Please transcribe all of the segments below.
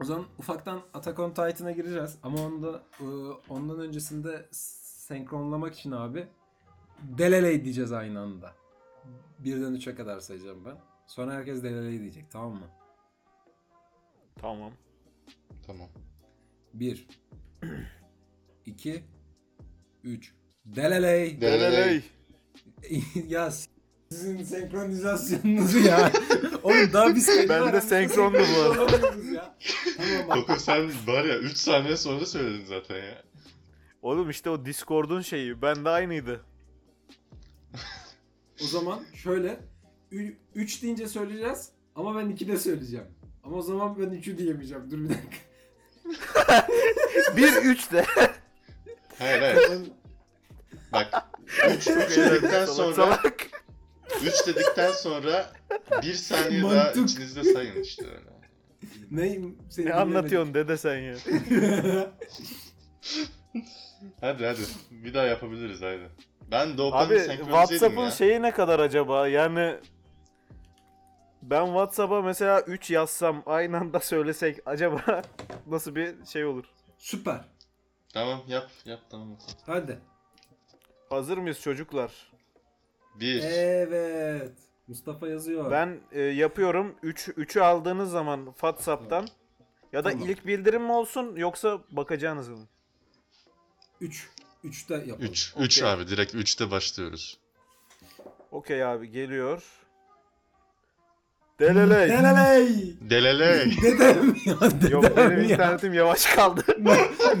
O zaman ufaktan Attack on Titan'a gireceğiz. Ama onda e, ondan öncesinde senkronlamak için abi Deleley diyeceğiz aynı anda. Birden üçe kadar sayacağım ben. Sonra herkes Deleley diyecek tamam mı? Tamam. Tamam. 1 2 3 Deleley. Deleley. ya s- sizin senkronizasyonunuz ya. Oğlum daha bir sayı Ben de ama senkronlu bu arada. olamıyoruz ya. Tamam bak. Koko sen var ya 3 saniye sonra söyledin zaten ya. Oğlum işte o Discord'un şeyi. Bende aynıydı. O zaman şöyle 3 deyince söyleyeceğiz ama ben 2 de söyleyeceğim. Ama o zaman ben 3'ü diyemeyeceğim. Dur bir dakika. 1-3 de. Hayır hayır. Bak 3 dedikten Salak sonra salak. 3 dedikten sonra 1 saniye daha Mantık. içinizde sayın işte öyle. ne, Ne anlatıyorsun dede sen ya? Hadi hadi. Bir daha yapabiliriz hadi. Ben Doğukan'ı Abi WhatsApp'ın ya. şeyi ne kadar acaba? Yani ben WhatsApp'a mesela 3 yazsam aynı anda söylesek acaba nasıl bir şey olur? Süper. Tamam yap yap tamam. Hadi. Hazır mıyız çocuklar? 1 Evet. Mustafa yazıyor. Ben e, yapıyorum. 3 3'ü aldığınız zaman WhatsApp'tan ya da Tamam. ilk bildirim mi olsun yoksa bakacağınız mı? 3. 3'te yapalım. 3 3 Okey. abi direkt 3'te başlıyoruz. Okey abi geliyor. Deleley. Deleley. Deleley. Dedem ya dedem Yok benim ya. internetim yavaş kaldı.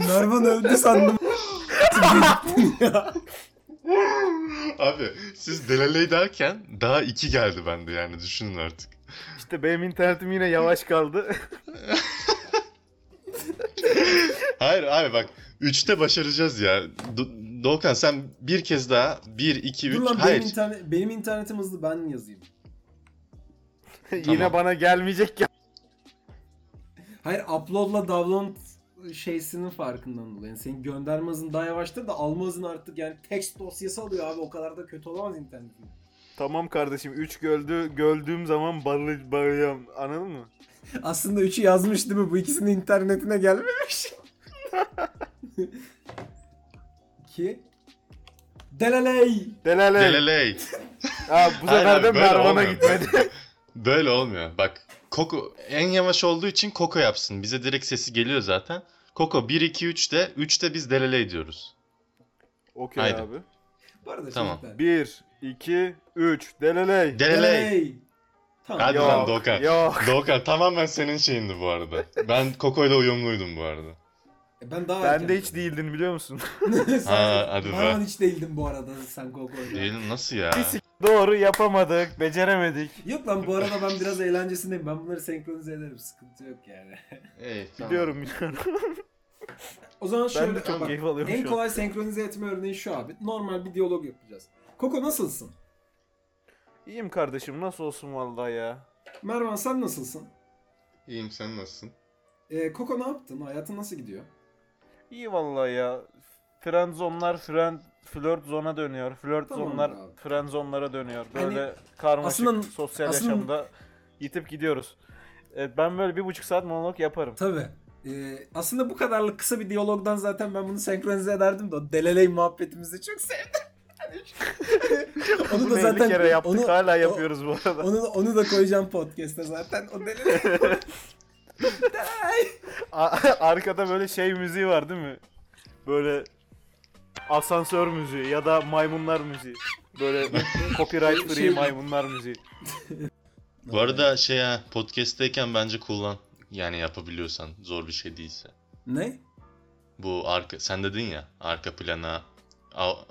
Mervan öldü sandım. ya. abi siz Deleley derken daha 2 geldi bende yani düşünün artık. İşte benim internetim yine yavaş kaldı. Hayır abi bak 3'te başaracağız ya. Do- Doğukan sen bir kez daha 1 2 Dur 3 lan benim, hayır. internet, benim internetim hızlı ben yazayım. yine Tamam. bana gelmeyecek ya. Hayır uploadla download şeysinin farkından dolayı. Yani senin gönderme hızın daha yavaştır da alma hızın artık yani text dosyası alıyor abi o kadar da kötü olamaz internetin. Tamam kardeşim 3 göldü göldüğüm zaman barı barıyorum. Anladın mı? Aslında 3'ü yazmış değil mi? Bu ikisinin internetine gelmemiş. 2 Deleley. Deleley. Deleley. Ha, bu sefer de Mervan'a gitmedi. Böyle olmuyor. Bak Koko en yavaş olduğu için Koko yapsın. Bize direkt sesi geliyor zaten. Koko 1 2 3'te 3'te biz Deleley diyoruz. Okey Haydi. abi. Bu arada Tamam. çocuklar, 1, 2, 3. Deleley. Deleley. Tamam. Hadi Yok, lan Doğukan. yok. Doğukan tamamen senin şeyindi bu arada. Ben Koko'yla uyumluydum bu arada. E Ben daha Ben erken de hiç değildin biliyor musun? Sen- Ha, hadi be. Ben hiç değildim bu arada sen Koko'yla. Değilim nasıl ya? Bir sik- Doğru yapamadık, beceremedik. Yok lan bu arada ben biraz eğlencesindeyim. Ben bunları senkronize ederim. Sıkıntı yok yani. Ey, tamam. Biliyorum biliyorum. O zaman şöyle ben de çok bak, keyif alıyorum en şu an. kolay senkronize etme örneği şu abi. Normal bir diyalog yapacağız. Koko nasılsın? İyiyim kardeşim nasıl olsun vallahi ya. Mervan sen nasılsın? İyiyim sen nasılsın? Ee, Koko ne yaptın? Hayatın nasıl gidiyor? İyi vallahi ya. Friend zone'lar friend flört zona dönüyor. Flört Tamam zonlar abi. friend zone'lara dönüyor. Hani Böyle karmaşık aslında- sosyal aslında- yaşamda yitip gidiyoruz. Evet, ben böyle bir buçuk saat monolog yaparım. Tabii. Ee, aslında bu kadarlık kısa bir diyalogdan zaten ben bunu senkronize ederdim de o deleley muhabbetimizi çok sevdim. onu da Bunu 50 zaten kere yaptık onu, hala o- yapıyoruz bu arada. Onu, onu da koyacağım podcast'e zaten. O deleley. Arkada böyle şey müziği var değil mi? Böyle asansör müziği ya da maymunlar müziği. Böyle copyright free Şey- maymunlar müziği. Bu arada şey ha podcast'teyken bence kullan. Yani yapabiliyorsan zor bir şey değilse. Ne? Bu arka sen dedin ya arka plana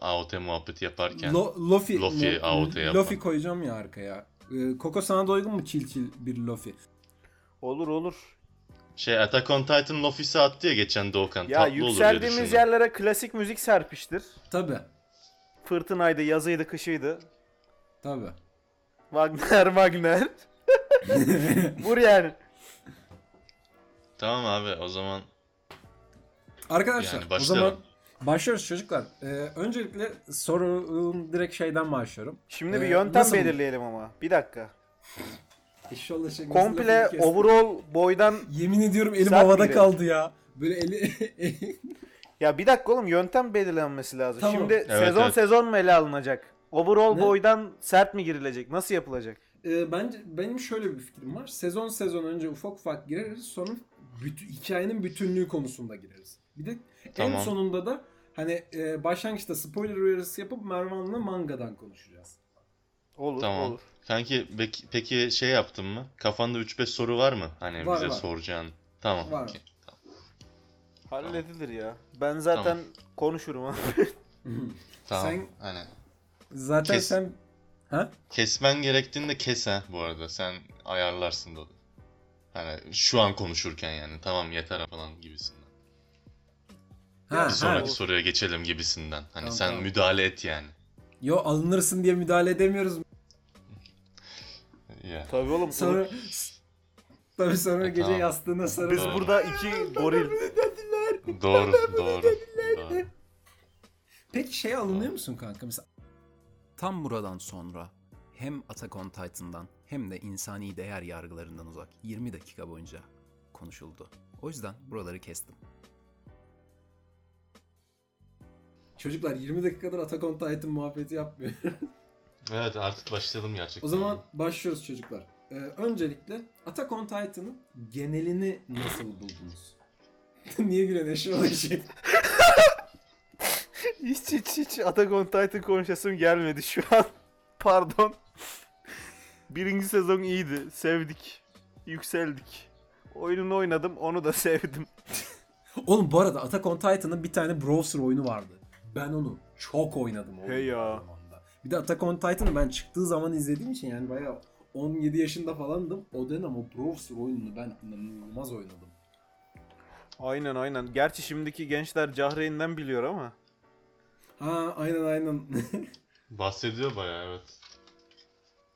AOT muhabbeti yaparken. Lo, lofi, Lofi, lo- AOT yapan. Lofi koyacağım ya arkaya. Ee, Koko sana da uygun mu çil çil bir lofi? Olur olur. Şey Attack on Titan Office'e attı ya geçen Doğukan. Ya Tatlı olur diye yükseldiğimiz düşündüm. yerlere klasik müzik serpiştir. Tabi. Fırtınaydı, yazıydı, kışıydı. Tabi. Wagner, Wagner. Vur yani. Tamam abi o zaman Arkadaşlar Yani o başlayalım. zaman başlıyoruz çocuklar. Ee, öncelikle sorun direkt şeyden başlıyorum. Şimdi bir Ee, yöntem nasıl- belirleyelim ama. Bir dakika. Eşşoğlu şeklinde Komple overall boydan Yemin ediyorum elim Sert havada biri. kaldı ya. Böyle eli... Ya bir dakika oğlum yöntem belirlenmesi lazım. Tamam. Şimdi Evet, sezon evet. sezon mu ele alınacak? Overall Ne? boydan sert mi girilecek? Nasıl yapılacak? Ee, bence benim şöyle bir fikrim var. Sezon sezon önce ufak ufak gireriz. Sonra bütün, hikayenin bütünlüğü konusunda gireriz. Bir de en Tamam. sonunda da hani e, başlangıçta spoiler uyarısı yapıp Mervan'la mangadan konuşacağız. Olur, Tamam. olur. Kanki peki, peki şey yaptın mı? Kafanda 3-5 soru var mı? Hani Var, bize var. soracağın. Tamam. Var. okey. Halledilir ya. Ben zaten konuşurum abi. Tamam. Sen- Hani Zaten Kes- sen... Ha? kesmen gerektiğinde kes ha bu arada. Sen ayarlarsın da. Hani şu an konuşurken yani tamam yeter falan gibisinden. Ha, Bir sonraki ha. soruya geçelim gibisinden. Hani Tamam, sen tamam. müdahale et yani. Yo alınırsın diye müdahale edemiyoruz. Ya. Tabii oğlum. Sonra... Tabii sonra E, gece tamam. yastığına sarıl. Biz Doğru. burada iki goril. Doğru, doğru, doğru. Peki şey alınıyor musun kanka? Mesela tam buradan sonra hem Attack on Titan'dan hem de insani değer yargılarından uzak 20 dakika boyunca konuşuldu. O yüzden buraları kestim. Çocuklar 20 dakikadır Attack on Titan muhabbeti yapmıyor. Evet artık başlayalım gerçekten. o zaman başlıyoruz çocuklar. Ee, öncelikle Attack on Titan'ın genelini nasıl buldunuz? Niye gülen eşi o şey? hiç hiç hiç Attack on Titan konuşasım gelmedi şu an. Pardon. Birinci sezon iyiydi. Sevdik. Yükseldik. Oyununu oynadım. Onu da sevdim. Oğlum bu arada Attack on Titan'ın bir tane browser oyunu vardı. Ben onu çok oynadım oğlum. Hey ya. o zamanda. Bir de Attack on Titan'ı ben çıktığı zaman izlediğim için yani bayağı 17 yaşında falandım. O dönem o browser oyununu ben inanılmaz oynadım. Aynen aynen. Gerçi şimdiki gençler Cahreyn'den biliyor ama. Ha aynen aynen. Bahsediyor bayağı evet.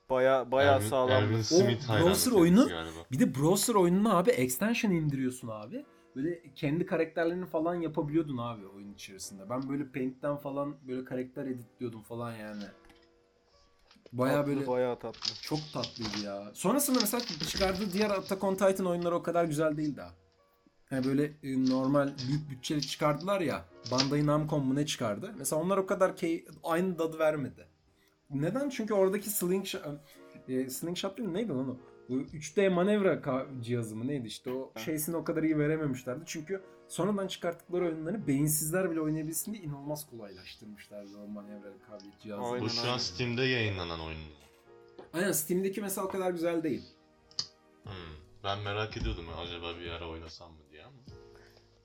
Baya baya Erwin- sağlam. Erwin O Smith hayranı browser oyunu- galiba. bir de browser oyununa abi extension indiriyorsun abi. Böyle kendi karakterlerini falan yapabiliyordun abi oyun içerisinde. Ben böyle Paint'ten falan böyle karakter editliyordum falan yani. Tatlı, böyle Bayağı tatlı. Çok tatlıydı ya. Sonrasında mesela çıkardığı diğer Attack on Titan oyunları o kadar güzel değil daha. Yani böyle e, normal büyük bütçeli çıkardılar ya. Bandai Namco mu ne çıkardı? Mesela onlar o kadar key aynı tadı vermedi. Neden? Çünkü oradaki slingshot e, slingshot değil? Neydi lan o? Bu 3D manevra cihazı mı neydi işte o şeysini o kadar iyi verememişlerdi. Çünkü sonradan çıkarttıkları oyunları beyinsizler bile oynayabilsin diye inanılmaz kolaylaştırmışlardı o manevra kabiliyet cihazını. Aynen. Bu şu an Steam'de yayınlanan oyun. Aynen Steam'deki mesela o kadar güzel değil. Hmm. Ben merak ediyordum ya, acaba bir ara oynasam mı.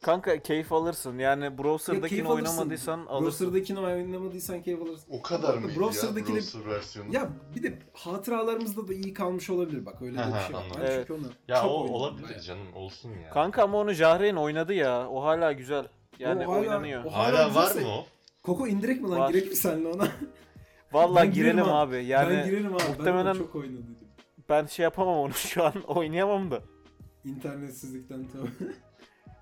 Kanka keyif alırsın. Yani Ya browser'dakini alırsın. oynamadıysan alırsın. Browser'dakini oynamadıysan keyif alırsın. O kadar Bak, mıydı Browser'daki ya browser versiyonu? Ya bir de hatıralarımızda da iyi kalmış olabilir bak öyle de bir şey var. Ben Evet. çünkü onu Ya çok o oynadım olabilir bayağı. canım olsun ya. Kanka ama onu Jahreyn oynadı ya. O hala güzel. Yani O hala- oynanıyor. o- Hala var güzelse- mı o? Koko indirek mi lan? Var. Girek mi senle ona? Vallahi Ben girelim girerim abi. Yani ben girerim abi. Ben muhtemelen onu çok oynadıydım. ben şey yapamam onu şu an oynayamam da. İnternetsizlikten tabii.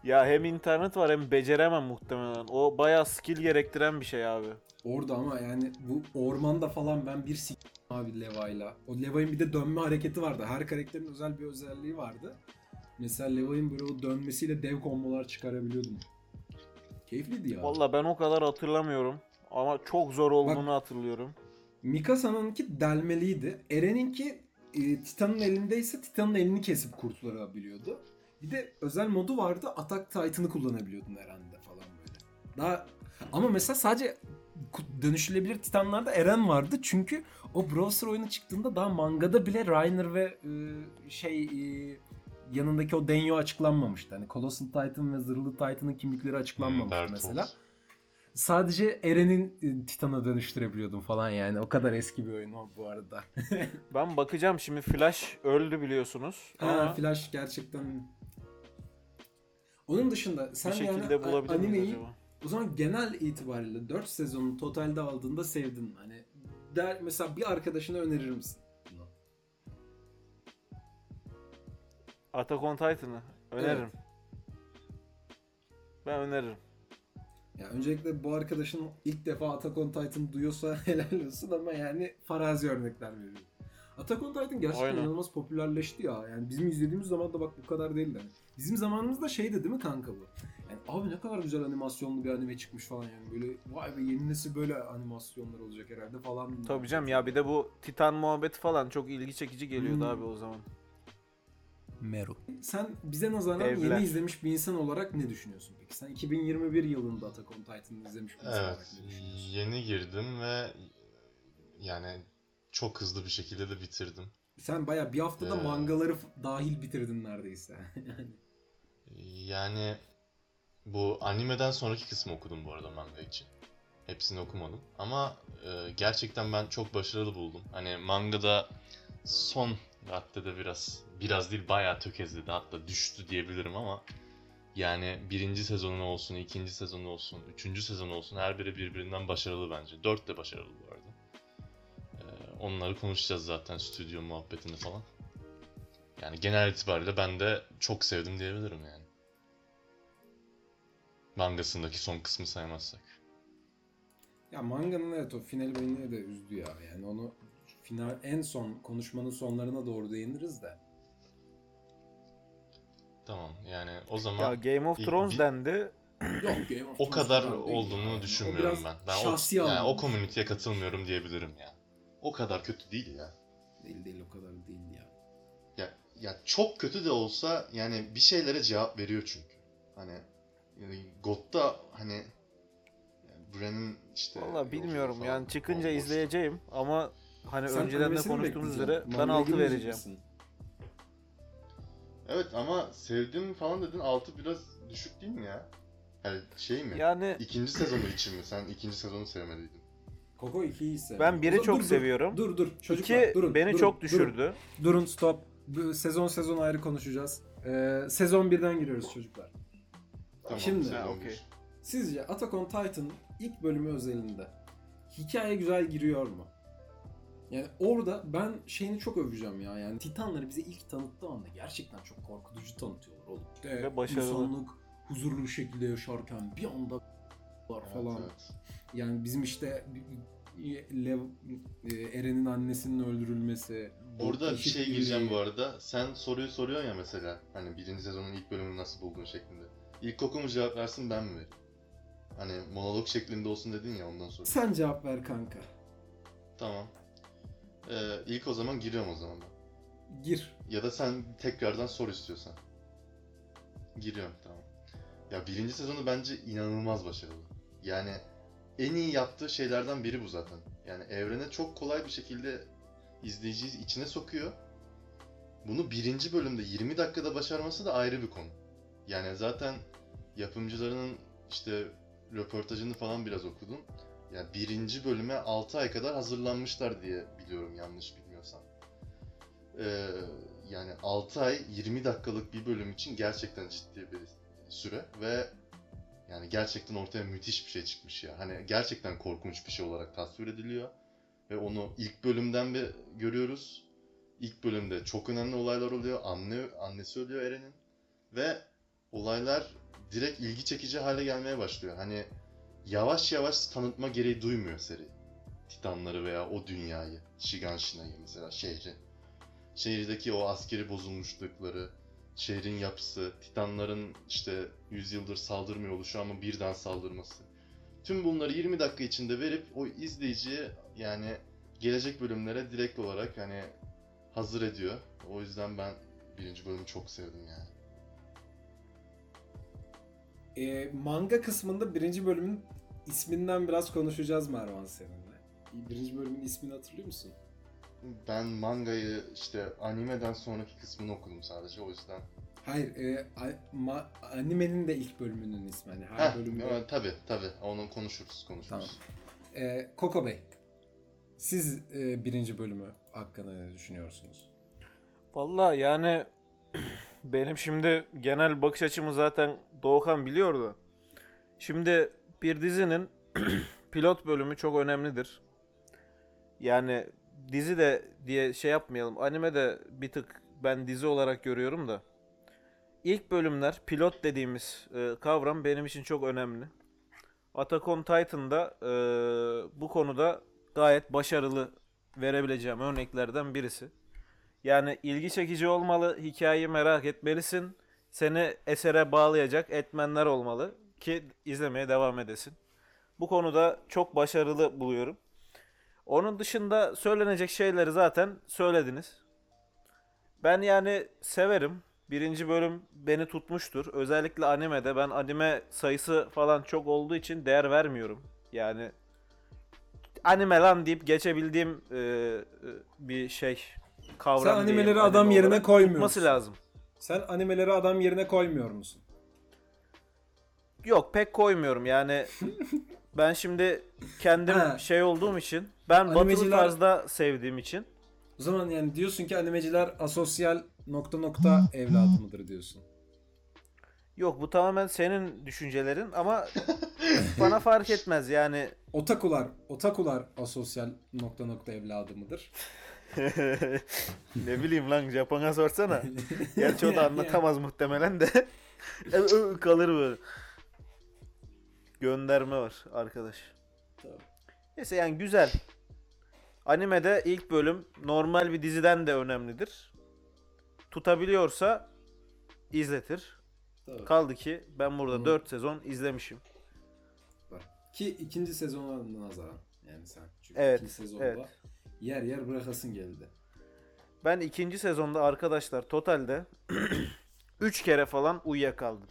Ya hem internet var hem beceremem muhtemelen. O bayağı skill gerektiren bir şey abi. Orada ama yani bu ormanda falan ben bir s*** abi Leva'yla. O Leva'nın bir de dönme hareketi vardı. Her karakterin özel bir özelliği vardı. Mesela Leva'nın böyle o dönmesiyle dev kombolar çıkarabiliyordum. Keyifliydi ya. Vallahi ben o kadar hatırlamıyorum. Ama çok zor olduğunu hatırlıyorum. Mikasa'nınki delmeliydi. Eren'inki e, Titan'ın elindeyse Titan'ın elini kesip kurtulabiliyordu. Bir de özel modu vardı. Attack Titan'ı kullanabiliyordun Eren'de falan böyle. Daha ama mesela sadece dönüşülebilir Titan'larda Eren vardı. Çünkü o browser oyunu çıktığında daha mangada bile Reiner ve e, şey e, yanındaki o Denyo açıklanmamıştı. Hani Colossal Titan ve Zırhlı Titan'ın kimlikleri açıklanmamıştı Hmm, mesela. Sadece Eren'in e, Titan'a dönüştürebiliyordum falan yani. O kadar eski bir oyun o bu arada. Ben bakacağım şimdi Flash öldü biliyorsunuz. Ha, Ama Flash gerçekten... Onun dışında sen bir yani animeyi acaba? o zaman genel itibariyle 4 sezonu totalde aldığında sevdin. Hani der mesela bir arkadaşına önerir misin? Attack on Titan'ı öneririm. Ben öneririm. Ya öncelikle bu arkadaşın ilk defa Attack on Titan duyuyorsa helal olsun ama yani farazi örnekler veriyorum. Attack on Titan gerçekten Aynen. inanılmaz popülerleşti ya. Yani bizim izlediğimiz zaman da bak bu kadar değildi. Yani. Bizim zamanımızda şeydi değil mi kanka bu? Yani abi ne kadar güzel animasyonlu bir anime çıkmış falan yani. Böyle vay be yeni nesil böyle animasyonlar olacak herhalde falan. Tabii canım ya bir de bu Titan muhabbeti falan çok ilgi çekici geliyordu Hmm. abi o zaman. Meru. Sen bize nazaran Evler. yeni izlemiş bir insan olarak ne düşünüyorsun peki? Sen 2021 yılında Attack on Titan'ı izlemiş bir insan olarak Evet, ne düşünüyorsun? yeni girdim ve yani çok hızlı bir şekilde de bitirdim. Sen baya bir haftada Ee, mangaları dahil bitirdin neredeyse. Yani bu animeden sonraki kısmı okudum bu arada manga için. Hepsini okumadım ama e, gerçekten ben çok başarılı buldum. Hani mangada son raddede biraz biraz değil bayağı tökezledi hatta düştü diyebilirim ama yani birinci sezonu olsun, ikinci sezonu olsun, üçüncü sezonu olsun her biri birbirinden başarılı bence. Dört de başarılı bu arada. E, onları konuşacağız zaten stüdyo muhabbetini falan. Yani genel itibariyle ben de çok sevdim diyebilirim yani. Mangasındaki son kısmı saymazsak. ya manganın evet o final beni de üzdü ya. Yani onu final en son konuşmanın sonlarına doğru değiniriz de. Tamam yani o zaman Ya Game of Thrones bir- dendi. Yok Game of o Thrones kadar falan değil olduğunu yani. O düşünmüyorum ben. Ben o, yani o komüniteye katılmıyorum diyebilirim ya. O kadar kötü değil ya. Değil değil o kadar değil ya. Ya ya çok kötü de olsa yani bir şeylere cevap veriyor çünkü. Hani yani God'da hani yani Bran'in işte Valla bilmiyorum yolculuğu yani falan çıkınca bomboştu. izleyeceğim ama hani Sen önceden de konuştuğumuz üzere ben Mangaya 6 girmeyecek vereceğim. misin? Evet ama sevdiğim falan dedin 6 biraz düşük değil mi ya? Yani şey mi? Yani İkinci sezonu için mi? Sen ikinci sezonu sevmediydin. Coco 2'yi ise. ben biri çok seviyorum. Dur dur çocuklar İki durun. beni durun, çok durun. düşürdü. Durun stop. Bu Sezon sezon ayrı konuşacağız. Ee, sezon 1'den giriyoruz çocuklar. Tamam, Şimdi- bir. okey. Sizce Attack on Titan ilk bölümü özelinde hikaye güzel giriyor mu? Yani orada ben şeyini çok öveceğim ya. Yani Titanları bize ilk tanıttığı anda gerçekten çok korkutucu tanıtıyorlar oğlum. İşte Ve başarılı. insanlık huzurlu bir şekilde yaşarken bir anda var Evet, falan. evet. Yani bizim işte Lev, e, Eren'in annesinin öldürülmesi. Orada bir şey gireceğim bu arada. Sen soruyu soruyorsun ya mesela. Hani birinci sezonun ilk bölümünü nasıl buldun şeklinde. İlk koku mu cevap versin ben mi vereyim? Hani monolog şeklinde olsun dedin ya ondan sonra. Sen cevap ver kanka. Tamam. Ee, ilk o zaman giriyorum o zaman ben. Gir. Ya da sen tekrardan sor istiyorsan. Giriyorum tamam. Ya birinci sezonu bence inanılmaz başarılı. Yani en iyi yaptığı şeylerden biri bu zaten. Yani evrene çok kolay bir şekilde izleyiciyi içine sokuyor. Bunu birinci bölümde 20 dakikada başarması da ayrı bir konu. Yani zaten yapımcılarının işte röportajını falan biraz okudum. Yani birinci bölüme 6 ay kadar hazırlanmışlar diye biliyorum yanlış bilmiyorsam. Ee, yani 6 ay 20 dakikalık bir bölüm için gerçekten ciddi bir süre ve yani gerçekten ortaya müthiş bir şey çıkmış ya. Hani gerçekten korkunç bir şey olarak tasvir ediliyor ve onu ilk bölümden bir görüyoruz. İlk bölümde çok önemli olaylar oluyor. Anne annesi ölüyor Eren'in ve olaylar direkt ilgi çekici hale gelmeye başlıyor. Hani yavaş yavaş tanıtma gereği duymuyor seri. Titanları veya o dünyayı, Shiganshina'yı mesela şehri. Şehirdeki o askeri bozulmuşlukları, şehrin yapısı, Titanların işte 100 yıldır saldırmıyor oluşu ama birden saldırması. Tüm bunları 20 dakika içinde verip o izleyiciye yani gelecek bölümlere direkt olarak hani hazır ediyor. O yüzden ben birinci bölümü çok sevdim yani. E, manga kısmında birinci bölümün isminden biraz konuşacağız Mervan seninle. Birinci bölümün ismini hatırlıyor musun? Ben mangayı işte animeden sonraki kısmını okudum sadece o yüzden. Hayır, e, a- ma- animenin de ilk bölümünün ismi. Hani her Heh, bölümde. evet, tabii tabii onu konuşuruz konuşuruz. E, Koko Bey, siz e, birinci bölümü hakkında ne düşünüyorsunuz? Valla yani benim şimdi genel bakış açımı zaten Doğukan biliyordu. Şimdi bir dizinin pilot bölümü çok önemlidir. Yani dizi de diye şey yapmayalım. Anime de bir tık ben dizi olarak görüyorum da. İlk bölümler pilot dediğimiz e, kavram benim için çok önemli. Attack on Titan'da e, bu konuda gayet başarılı verebileceğim örneklerden birisi. Yani ilgi çekici olmalı, hikayeyi merak etmelisin. Seni esere bağlayacak etmenler olmalı ki izlemeye devam edesin. Bu konuda çok başarılı buluyorum. Onun dışında söylenecek şeyleri zaten söylediniz. Ben yani severim. Birinci bölüm beni tutmuştur. Özellikle animede ben anime sayısı falan çok olduğu için değer vermiyorum. Yani anime lan deyip geçebildiğim e, e, bir şey kavram Sen animeleri anime adam yerine olarak koymuyorsun. tutması lazım. Sen animeleri adam yerine koymuyor musun? Yok pek koymuyorum yani ben şimdi kendim Ha. şey olduğum için ben batılı Animeciler- tarzda sevdiğim için O zaman yani diyorsun ki animeciler asosyal nokta nokta evladı mıdır diyorsun. yok bu tamamen senin düşüncelerin ama bana fark etmez yani Otakular, otakular asosyal nokta nokta evladı mıdır? Ne bileyim lan Japon'a sorsana. Gerçi o da anlatamaz muhtemelen de. Kalır böyle. Gönderme var arkadaş. Tabii. Neyse yani güzel. Animede ilk bölüm normal bir diziden de önemlidir. Tutabiliyorsa izletir. Tabii. Kaldı ki ben burada Hı. 4 sezon izlemişim. Ki ikinci sezona nazaran yani sen. Çünkü Evet, ikinci sezonda evet. Yer yer bırakasın geldi. Ben ikinci sezonda arkadaşlar totalde 3 kere falan uyuyakaldım.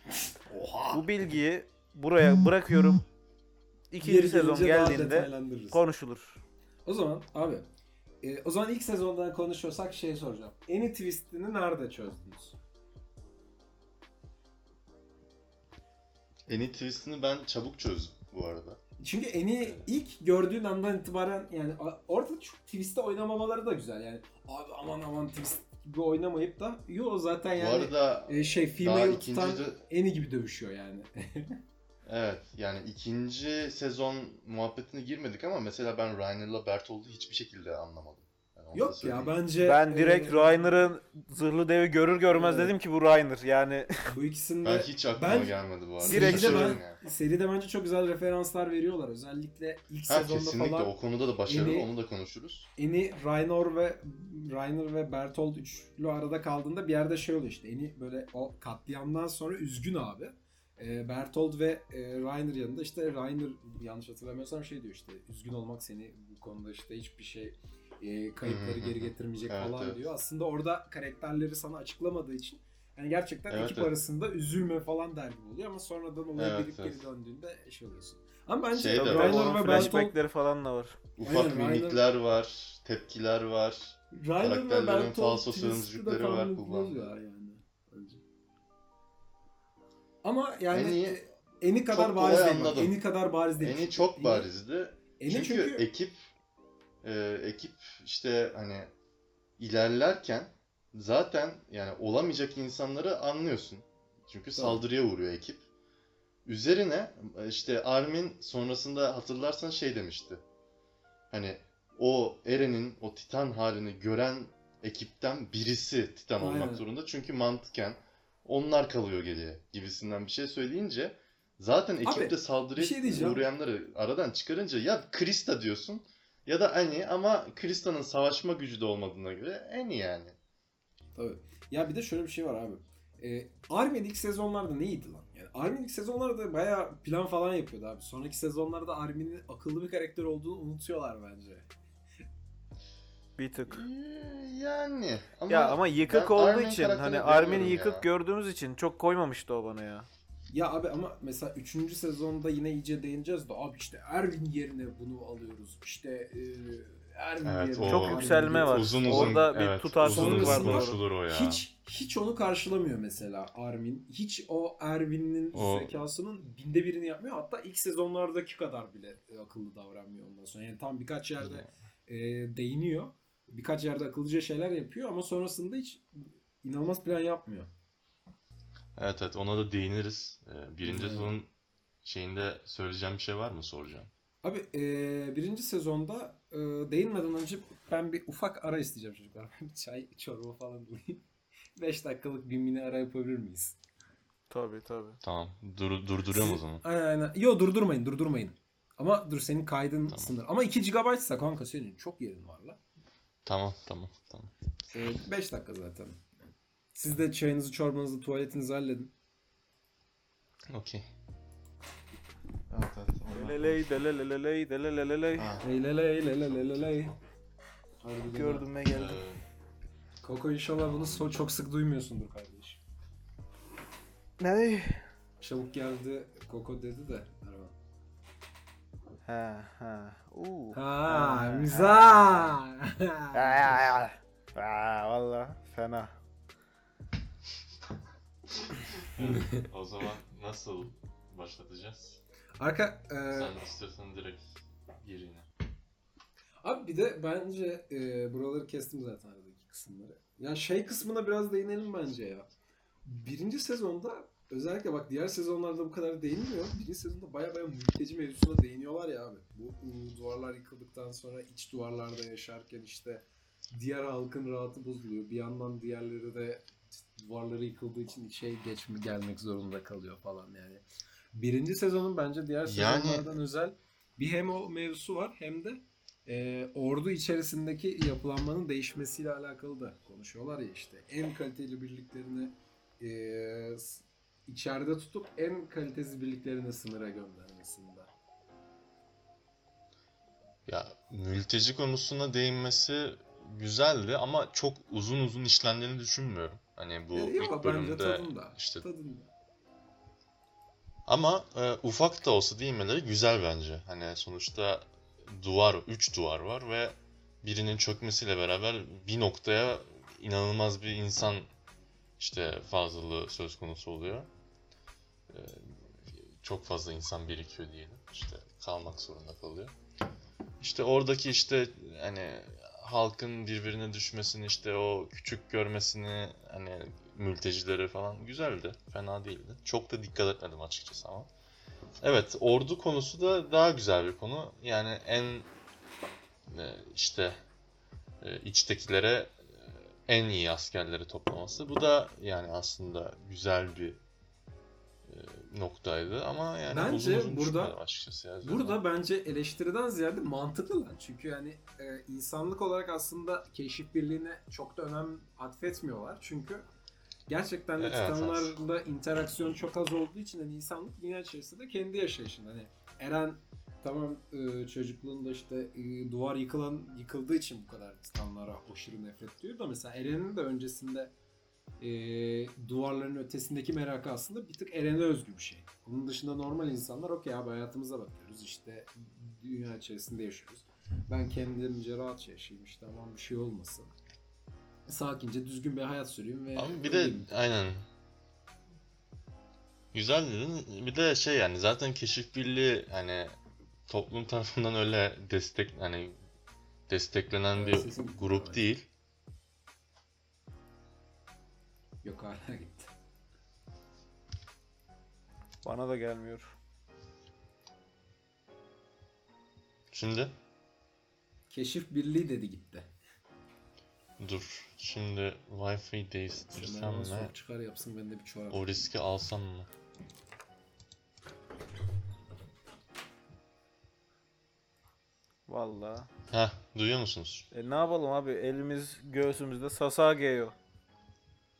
Oha! Bu bilgiyi buraya bırakıyorum. İkinci Yeri sezon gelince daha geldiğinde detaylandırırız. konuşulur. O zaman abi e, o zaman ilk sezondan konuşuyorsak şey soracağım. Eni twistini nerede çözdünüz? Eni twist'ini ben çabuk çözdüm bu arada. Çünkü Eni ilk gördüğün andan itibaren yani orada çok twist'te oynamamaları da güzel yani. Abi aman aman twist gibi oynamayıp da yo zaten yani bu arada e, şey female tutan de- Eni gibi dövüşüyor yani. evet yani ikinci sezon muhabbetine girmedik ama mesela ben Reiner'la Bertolt'u hiçbir şekilde anlamadım. Yok ya bence Ben direkt e, Reiner'ın zırhlı devi görür görmez Evet. dedim ki bu Reiner. Yani bu ikisinde Ben hiç aklıma Ben- gelmedi bu arada. Direkt seride, ben, yani. seride bence çok güzel referanslar veriyorlar. Özellikle ilk Ha sezonda kesinlikle falan o konuda da başarılı Eni- onu da konuşuruz. Eni Raynor ve Rainer ve Bertolt üçlü arada kaldığında bir yerde şey oluyor işte. Eni böyle o katliamdan sonra üzgün abi. E, Bertolt ve e, Rainer yanında işte Rainer yanlış hatırlamıyorsam şey diyor işte üzgün olmak seni bu konuda işte hiçbir şey e, kayıpları geri getirmeyecek Evet, falan evet. diyor. Aslında orada karakterleri sana açıklamadığı için yani gerçekten Evet, ekip evet. arasında üzülme falan der gibi oluyor ama sonradan olaya Evet, gelip evet. geri döndüğünde şey oluyorsun. Ama bence Şey. Rainer Onun ve Bertolt flashbackleri falan da var. Ufak Aynen, mimikler var, tepkiler var. Rainer ve Karakterlerin Bertolt falso sözcükleri var buluyor yani. Bence. Ama yani En iyi- e, eni kadar bariz değil. Eni kadar bariz değil. Eni çok Eni- barizdi. Eni çünkü, çünkü, ekip e, ekip işte hani ilerlerken zaten yani olamayacak insanları anlıyorsun. Çünkü saldırıya uğruyor ekip. Üzerine e, işte Armin sonrasında hatırlarsan şey demişti. Hani o Eren'in o Titan halini gören ekipten birisi Titan olmak Aynen. zorunda. Çünkü mantıken onlar kalıyor geriye gibisinden bir şey söyleyince zaten ekipte bir saldırıya şey uğrayanları aradan çıkarınca ya Krista diyorsun ya da Annie ama Krista'nın savaşma gücü de olmadığına göre Annie yani. Tabii. Ya bir de şöyle bir şey var abi. E, Armin ilk sezonlarda neydi lan? Yani Armin ilk sezonlarda bayağı plan falan yapıyordu abi. Sonraki sezonlarda Armin'in akıllı bir karakter olduğunu unutuyorlar bence. Bir tık. Ee, Yani ama ya ama yıkık olduğu Armin için hani Armin'i yıkık ya. gördüğümüz için çok koymamıştı o bana ya. Ya abi ama mesela 3. sezonda yine iyice değineceğiz de abi işte Erwin yerine bunu alıyoruz. İşte e, Erwin Evet, yerine o- Çok yükselme var. Uzun uzun Orada bir evet, tutarsızlık var konuşulur o ya. Hiç hiç onu karşılamıyor mesela Armin. Hiç o Erwin'in O- zekasının binde birini yapmıyor. Hatta ilk sezonlardaki kadar bile e, akıllı davranmıyor ondan sonra. Yani tam birkaç yerde e, değiniyor. Birkaç yerde akıllıca şeyler yapıyor ama sonrasında hiç inanılmaz plan yapmıyor. Evet evet ona da değiniriz. Ee, birinci sezonun şeyinde söyleyeceğim bir şey var mı soracağım. Abi e, birinci sezonda e, değinmeden önce ben bir ufak ara isteyeceğim çocuklar. Bir Çay, çorba falan bulayım. 5 dakikalık bir mini ara yapabilir miyiz? Tabii tabii. Tamam dur, durduruyorum o zaman. Aynen aynen. Yo durdurmayın durdurmayın. Ama dur senin kaydın Tamam. sınır. Ama 2 GB'sa kanka senin çok yerin var la. Tamam tamam tamam. 5 dakika zaten. Siz de çayınızı, çorbanızı, tuvaletinizi halledin. Okey. Evet evet. ondan Deleley deleleleley. Ha. Harbiden Gördüm ve Ee, geldim. Koko inşallah bunu so- çok sık duymuyorsundur kardeş. Ne? Çabuk geldi Koko dedi de. Merhaba. Ha ha. Uuu. Ha, mizah. Aa, valla fena. O zaman nasıl başlatacağız? Arka e, Sen istiyorsan direkt gir yine. abi bir de bence e, buraları kestim zaten aradaki kısımları. Ya şey kısmına biraz değinelim bence ya. Birinci sezonda özellikle bak diğer sezonlarda bu kadar değinmiyor. Birinci sezonda baya baya mülteci mevzusuna değiniyorlar ya abi. Bu duvarlar yıkıldıktan sonra iç duvarlarda yaşarken işte diğer halkın rahatı bozuluyor. Bir yandan diğerleri de duvarları yıkıldığı için şey geç gelmek zorunda kalıyor falan yani. Birinci sezonun bence diğer Yani- sezonlardan özel bir hem o mevzusu var hem de e, ordu içerisindeki yapılanmanın değişmesiyle alakalı da konuşuyorlar ya işte en kaliteli birliklerini e, içeride tutup en kalitesiz birliklerini sınıra göndermesinde. Ya mülteci konusuna değinmesi güzeldi ama çok uzun uzun işlendiğini düşünmüyorum. Hani bu E, ilk yok bence bölümde tadında. işte Tadında. ama e, ufak da olsa değinmeleri güzel bence. Hani sonuçta duvar, 3 duvar var ve birinin çökmesiyle beraber bir noktaya inanılmaz bir insan işte fazlalığı söz konusu oluyor. E, çok fazla insan birikiyor diyelim. İşte kalmak zorunda kalıyor. İşte oradaki işte hani halkın birbirine düşmesini işte o küçük görmesini hani mültecileri falan güzeldi. Fena değildi. Çok da dikkat etmedim açıkçası ama. Evet ordu konusu da daha güzel bir konu. Yani en e, işte e, içtekilere e, en iyi askerleri toplaması. Bu da yani aslında güzel bir noktaydı ama yani Bence uzun uzun burada- açıkçası ya. Burada bence eleştiriden ziyade mantıklı lan. Çünkü yani e, insanlık olarak aslında keşif birliğine çok da önem atfetmiyorlar. Çünkü gerçekten de E, evet, titanlarla interaksiyon çok az olduğu için hani insanlık dünya içerisinde kendi yaşayışında. Hani Eren tamam e, çocukluğunda işte e, duvar yıkılan yıkıldığı için bu kadar titanlara aşırı nefret duyuyor da mesela Eren'in de öncesinde e, duvarların ötesindeki merakı aslında bir tık Eren'e özgü bir şey. Onun dışında normal insanlar okey abi hayatımıza bakıyoruz işte dünya içerisinde yaşıyoruz. Ben kendimce rahat yaşayayım işte aman bir şey olmasın. Sakince düzgün bir hayat süreyim ve Ama bir de öleyim. aynen. Güzel dedin. Bir de şey yani zaten keşif birliği hani toplum tarafından öyle destek hani desteklenen bir sesim grup değil. Yok hala gitti. Bana da gelmiyor. Şimdi Keşif birliği dedi gitti. dur. Şimdi Wi-Fi değiştirsem soğuk çıkar yapsın ben de bir çorap. O riski alsam mı? Valla. Heh, duyuyor musunuz? E ne yapalım abi elimiz göğsümüzde Sasageyo.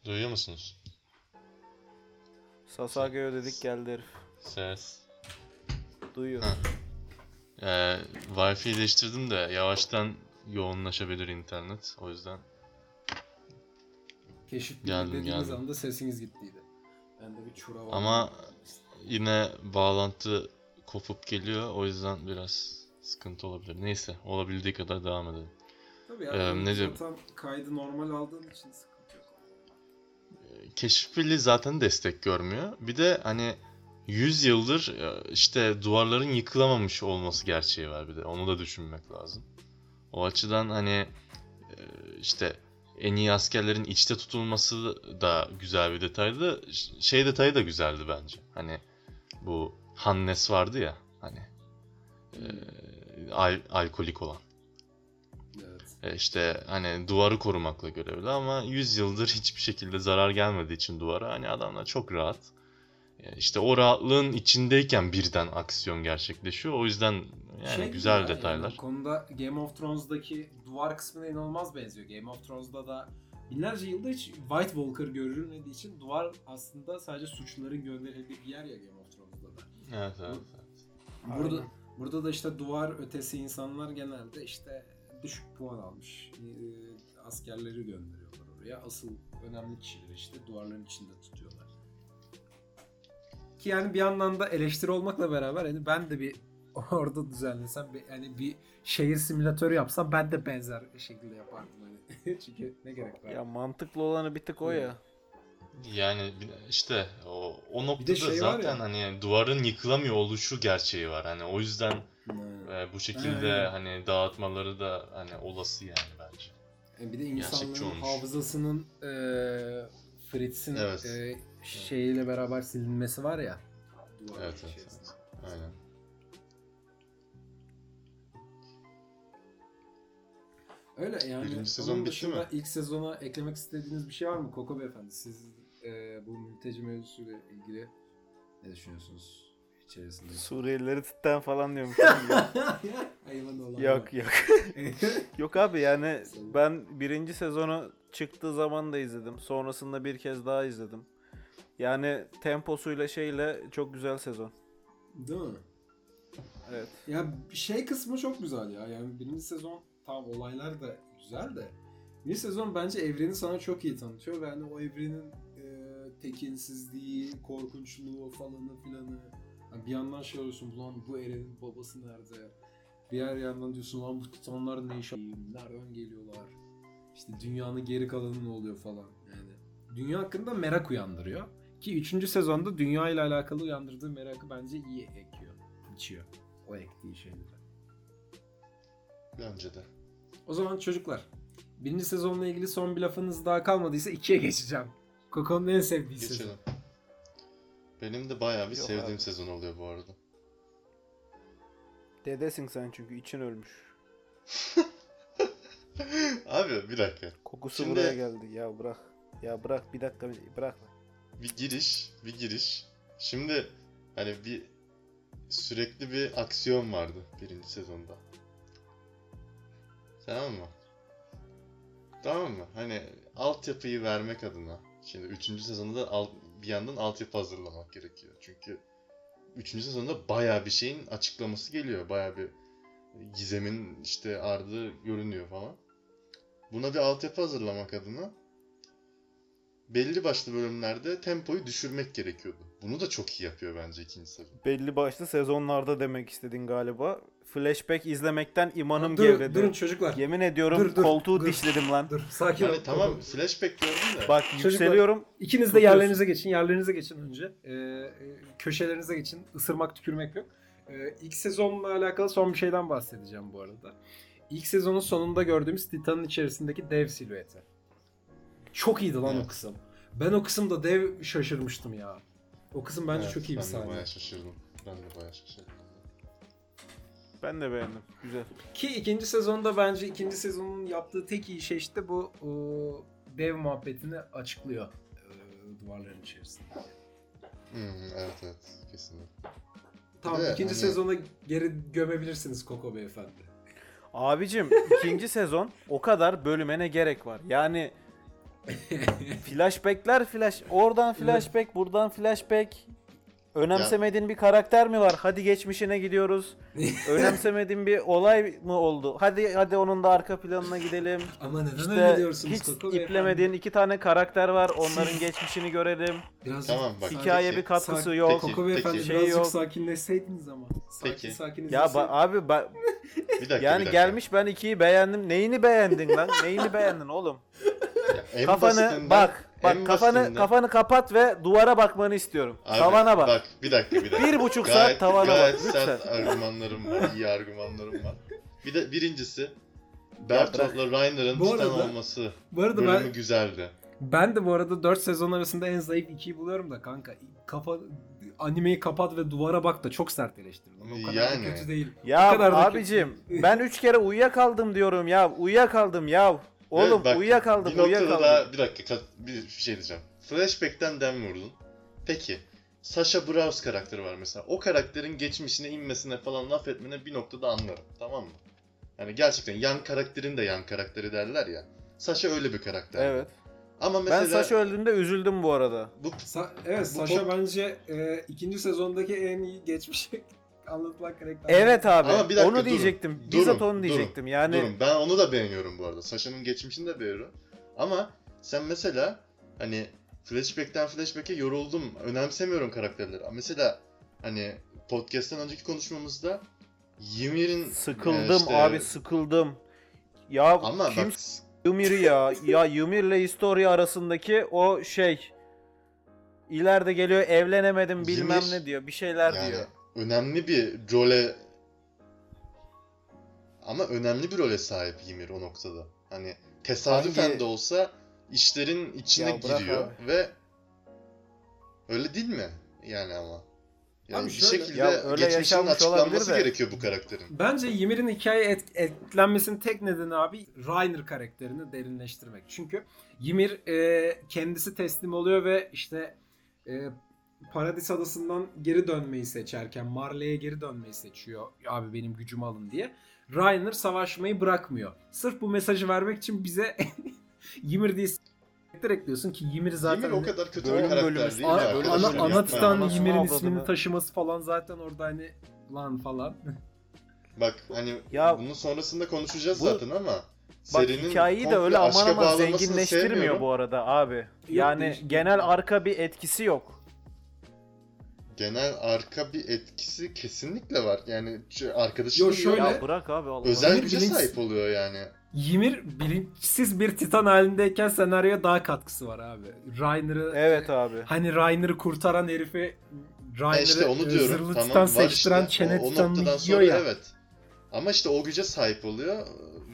Duyuyor musunuz? Sasageyo dedik geldi herif. Ses. Duyuyor. Ha. Ee, Wi-Fi değiştirdim de yavaştan yoğunlaşabilir internet. O yüzden Keşif Geldim, dediğiniz geldim. anda sesiniz gittiydi. Ben de bir çorap Ama aldım. yine bağlantı kopup geliyor. O yüzden biraz sıkıntı olabilir. Neyse olabildiği kadar devam edelim. Tabii ya, Ee, ne zaten kaydı normal aldığın için sıkıntı. Keşif Birliği zaten destek görmüyor. Bir de hani 100 yıldır e, işte duvarların yıkılamamış olması gerçeği var bir de. Onu da düşünmek lazım. O açıdan hani e, işte en iyi askerlerin içte tutulması da güzel bir detaydı. Şey detayı da güzeldi bence. Hani bu Hannes vardı ya hani e, al- alkolik olan. E, işte hani duvarı korumakla görevli ama 100 yıldır hiçbir şekilde zarar gelmediği için duvara hani adamlar çok rahat işte o rahatlığın içindeyken birden aksiyon gerçekleşiyor. O yüzden yani Şey güzel ya, detaylar. Yani, konuda Game of Thrones'daki duvar kısmına inanılmaz benziyor. Game of Thrones'da da binlerce yılda hiç White Walker görülmediği için duvar aslında sadece suçluların gönderildiği bir yer ya Game of Thrones'da da. Evet, evet, evet. Burada Aynen. burada da işte duvar ötesi insanlar genelde işte düşük puan almış e, askerleri gönderiyorlar oraya. Asıl önemli kişileri işte duvarların içinde tutuyorlar. Ki yani bir yandan da eleştiri olmakla beraber hani ben de bir orada düzenlesem bir, hani bir şehir simülatörü yapsam ben de benzer şekilde yapardım hani. Çünkü ne gerek var? Ya mantıklı olanı bir tık o ya. Yani işte o, o noktada şey zaten ya. hani duvarın yıkılamıyor oluşu gerçeği var. Hani o yüzden Hmm. e, bu şekilde Aynen. hani dağıtmaları da hani olası yani bence. E, Bir de insanların hafızasının e, Fritz'in Evet. e, şeyiyle beraber silinmesi var ya. Evet, evet, evet. Aynen. Öyle yani. Birinci sezon bitti mi? ilk sezona eklemek istediğiniz bir şey var mı Koko Beyefendi? Siz e, bu mülteci mevzusuyla ilgili ne düşünüyorsunuz içerisinde? Suriyelileri tütten falan diyormuş. Hayvan olan yok yok. Yok abi yani ben birinci sezonu çıktığı zaman da izledim. Sonrasında bir kez daha izledim. Yani temposuyla şeyle çok güzel sezon. Değil mi? Evet. Ya şey kısmı çok güzel ya. Yani birinci sezon tam olaylar da güzel de. Bir sezon bence evreni sana çok iyi tanıtıyor ve hani o evrenin e, tekinsizliği, korkunçluğu falanı filanı. Yani bir yandan şey oluyorsun ulan bu evrenin babası nerede? Diğer yandan diyorsun lan bu titanlar ne iş? Nereden geliyorlar? İşte dünyanın geri kalanı ne oluyor falan. Yani dünya hakkında merak uyandırıyor. Ki 3. sezonda dünya ile alakalı uyandırdığı merakı bence iyi ekiyor. içiyor. O ektiği şeyleri. Bence de. O zaman çocuklar. Birinci sezonla ilgili son bir lafınız daha kalmadıysa ikiye geçeceğim. Koko'nun en sevdiği sezon. Benim de bayağı bir Yok sevdiğim abi. sezon oluyor bu arada. Dedesin sen çünkü için ölmüş. Abi bir dakika. Kokusu Şimdi- buraya geldi. Ya bırak. Ya bırak bir dakika bir- bırak. Bir giriş, bir giriş. Şimdi hani bir sürekli bir aksiyon vardı birinci sezonda. Tamam mı? Tamam mı? Hani altyapıyı vermek adına. Şimdi üçüncü sezonda da alt, bir yandan altyapı hazırlamak gerekiyor. Çünkü üçüncü sezonda bayağı bir şeyin açıklaması geliyor. Bayağı bir gizemin işte ardı görünüyor falan. Buna bir altyapı hazırlamak adına belli başlı bölümlerde tempoyu düşürmek gerekiyordu. Bunu da çok iyi yapıyor bence ikinci sezon. Belli başlı sezonlarda demek istedin galiba. Flashback izlemekten imanım Dur, gevredi. durun çocuklar. Yemin ediyorum Dur, dur, koltuğu dur. dişledim lan. Dur sakin ol. Tamam flashback gördüm de. Bak Çocuklar- yükseliyorum. İkiniz de Tutuyorsun. yerlerinize geçin. Yerlerinize geçin önce. Ee, köşelerinize geçin. Isırmak tükürmek yok. Ee, ilk sezonla alakalı son bir şeyden bahsedeceğim bu arada. İlk sezonun sonunda gördüğümüz Titan'ın içerisindeki dev silüeti. Çok iyiydi lan o Evet. kısım. Ben o kısımda dev şaşırmıştım ya. O kısım bence Evet, çok iyi bir Ben de sahne. bayağı şaşırdım. Ben de bayağı şaşırdım. Ben de beğendim. Güzel. Ki ikinci sezonda bence ikinci sezonun yaptığı tek iyi şey işte bu o, dev muhabbetini açıklıyor e, duvarların içerisinde. Hmm, evet evet kesinlikle. Tamam de ikinci hani- sezona geri gömebilirsiniz Koko beyefendi. Abicim ikinci sezon o kadar bölüme ne gerek var? Yani flashbackler flash oradan flashback buradan flashback Önemsemediğin bir karakter mi var? Hadi geçmişine gidiyoruz. Önemsemediğin bir olay mı oldu? Hadi hadi onun da arka planına gidelim. Ama neden İşte öyle diyorsunuz hiç Koko beyefendi? iplemediğin iki tane karakter var. Onların geçmişini görelim. Biraz Tamam bak. Hikaye peki. bir katkısı Sak- yok. Peki, Koko beyefendi peki. Şey birazcık yok. sakinleşseydiniz ama. Sakin Peki. sakin Ya ba- izleseydiniz. abi ba- Bir dakika yani bir dakika. gelmiş ben ikiyi beğendim. Neyini beğendin lan? Neyini beğendin oğlum? Ya, en kafanı basitinden- bak. Bak en kafanı basitinden- kafanı kapat ve duvara bakmanı istiyorum. Abi, Tavana bak. Bak bir dakika bir dakika. Bir buçuk Gayet- saat tavana gayet bak lütfen. sert argümanlarım var. iyi argümanlarım var. Bir de birincisi bırak. Bertolt'la Reiner'ın Bu Titan arada- olması Bu arada bölümü ben, güzeldi. ben de bu arada 4 sezon arasında en zayıf 2'yi buluyorum da kanka. Kafa, animeyi kapat ve duvara bak da çok sert eleştirin. O kadar Yani. da kötü değil. Ya O kadar da abicim ben üç kere uyuyakaldım diyorum ya. Uyuyakaldım ya. Oğlum bak, uyuyakaldım Bir uyuyakaldım. daha bir dakika bir şey diyeceğim. Flashback'ten dem vurdun. Peki Sasha Browse karakteri var mesela. O karakterin geçmişine inmesine falan laf etmene bir noktada anlarım. Tamam mı? Yani gerçekten yan karakterin de yan karakteri derler ya. Sasha öyle bir karakter. Evet. Ama mesela Ben Sasha öldüğünde üzüldüm bu arada. bu Sa- evet Bu Sasha bence e, ikinci sezondaki en iyi geçmişi anlatılan karakter. Evet abi. Ama bir dakika, onu durun. diyecektim. Durun, Bizzat onu durun, diyecektim. Yani Durun ben onu da beğeniyorum bu arada. Sasha'nın geçmişini de beğeniyorum. Ama sen mesela hani flashback'ten flashback'e yoruldum. Önemsemiyorum karakterleri. Mesela hani podcast'ten önceki konuşmamızda Ymir'in sıkıldım e, işte- abi sıkıldım. Ya Ama kim bak Ymir'i ya? ya Ymir'le Historia arasındaki o şey ileride geliyor evlenemedim bilmem Ymir, ne diyor. Bir şeyler yani diyor. Önemli bir role ama önemli bir role sahip Ymir o noktada. Hani tesadüfen Hangi- de olsa işlerin içine Ya giriyor abi. ve öyle değil mi? Yani ama. Yani Abi bir şöyle- şekilde Ya öyle geçmişinin açıklanması de. gerekiyor bu karakterin. Bence Ymir'in hikaye et- etkilenmesinin tek nedeni abi Rainer karakterini derinleştirmek. Çünkü Ymir e, kendisi teslim oluyor ve işte e, Paradis Adası'ndan geri dönmeyi seçerken Marley'e geri dönmeyi seçiyor. Abi benim gücümü alın diye. Rainer savaşmayı bırakmıyor. Sırf bu mesajı vermek için bize Ymir diye ekliyorsun ki Ymir zaten Ymir o kadar kötü Bölüm bir karakter bölüm değil mi? ana, arkadaşlar? ana, ana Yapmayın. titan Ymir'in ismini taşıması falan zaten orada hani lan falan. Bak hani Ya- bunun sonrasında konuşacağız Bu- zaten ama Bak serinin hikayeyi de öyle aman aman zenginleştirmiyor bu arada abi. Yani genel arka bir etkisi yok. Genel arka bir etkisi kesinlikle var. Yani şu arkadaşının Yo, şöyle- Ya bırak abi Allah özel güce bilinç- sahip oluyor yani. Ymir bilinçsiz bir titan halindeyken senaryoya daha katkısı var abi. Rainer'ı Evet abi. hani Rainer'ı kurtaran herifi Rainer'ı E işte onu diyorum. zırhlı tamam titan var seçtiren işte. çene o, o titanını noktadan yiyor sonra ya. evet. Ama işte o güce sahip oluyor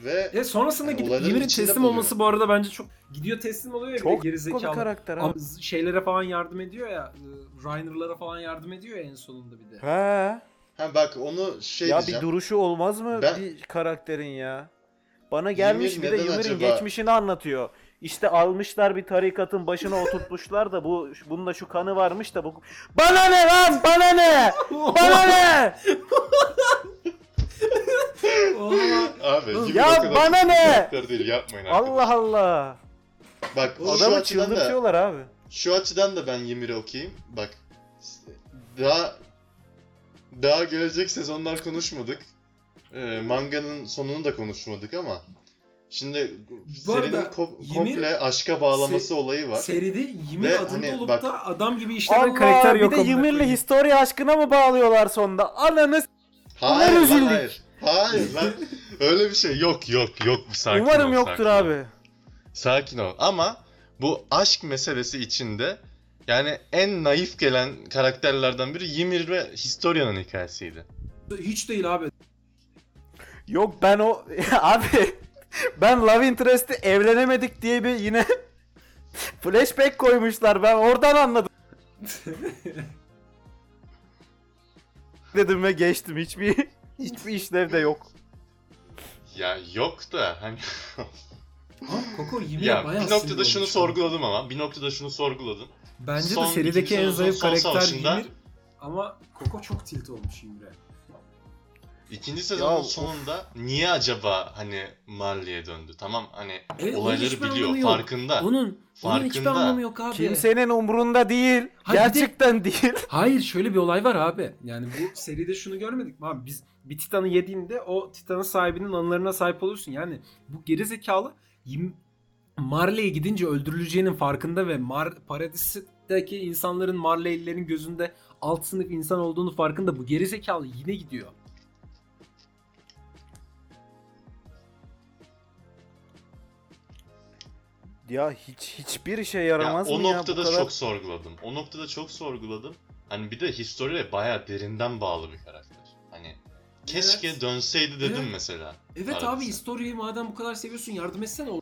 ve E sonrasında Yani gidip Ymir'in teslim buluyor. olması bu arada bence çok gidiyor teslim oluyor ya Çok geri zekalı. karakter abi. şeylere falan yardım ediyor ya. e, Rainer'lara falan yardım ediyor ya en sonunda bir de. He. ha bak onu şey ya diyeceğim. bir duruşu olmaz mı Ben- bir karakterin ya? Bana gelmiş Ymir bir de Ymir'in acaba- geçmişini anlatıyor. İşte almışlar bir tarikatın başına oturtmuşlar da bu bunda şu kanı varmış da bu Bana ne lan? Bana ne? Bana ne? Oha. Abi Ymir Ya o kadar bana kötü bir ne? karakter değil yapmayın arkadaşlar. Allah Allah. Bak şu Adamı açıdan da çıldırtıyorlar abi. şu açıdan da ben Ymir'e okeyim. Bak daha daha gelecek sezonlar konuşmadık. Ee, manganın sonunu da konuşmadık ama şimdi Bu serinin arada ko- Ymir- komple aşka bağlaması Se- olayı var. Seride Ymir Ve adında hani olup bak- da adam gibi işlenen Allah karakter yok. bir de amına Ymir'le koyayım. Historia aşkına mı bağlıyorlar sonunda? Ananı s- Hayır lan üzüldük. hayır. Hayır lan. Öyle bir şey yok yok yok. Bir sakin Umarım ol, yoktur sakin ol. abi. Sakin ol. Ama bu aşk meselesi içinde yani en naif gelen karakterlerden biri Ymir ve Historia'nın hikayesiydi. Hiç değil abi. Yok ben o abi ben Love Interest'i evlenemedik diye bir yine flashback koymuşlar. Ben oradan anladım. dedim ve geçtim. Hiçbir hiçbir işlevde yok. Ya yok da hani Ama Koko Ymir ya bayağı bir noktada şunu sorguladım ama bir noktada şunu sorguladım. Bence Son de serideki ikinci en sezonun zayıf son karakter savaşında- Ymir. Ama Koko çok tilt olmuş Ymir'e. İkinci sezonun Ya, sonunda niye acaba hani Marley'e döndü? Tamam hani Evet, onun olayları hiçbir biliyor, anlamı yok. farkında. Onun, onun hiçbir Farkında. anlamı yok abi. Kimsenin umrunda değil. Hayır, bir de- Gerçekten değil. Hayır şöyle bir olay var abi. Yani bu seride şunu görmedik mi abi? Biz bir Titan'ı yediğinde o Titan'ın sahibinin anılarına sahip oluyorsun. Yani bu gerizekalı Ym- Marley'e gidince öldürüleceğinin farkında ve Mar Paradis'teki insanların Marley'lilerin gözünde alt sınıf insan olduğunu farkında. Bu gerizekalı yine gidiyor. Ya hiç hiçbir işe Ya, yaramaz o mı ya noktada bu kadar? çok sorguladım. O noktada çok sorguladım. Hani bir de Historia'ya bayağı derinden bağlı bir karakter. Hani keşke Evet. dönseydi dedim Evet. mesela. Evet Paradis'e. abi Historia'yı madem bu kadar seviyorsun yardım etsene o.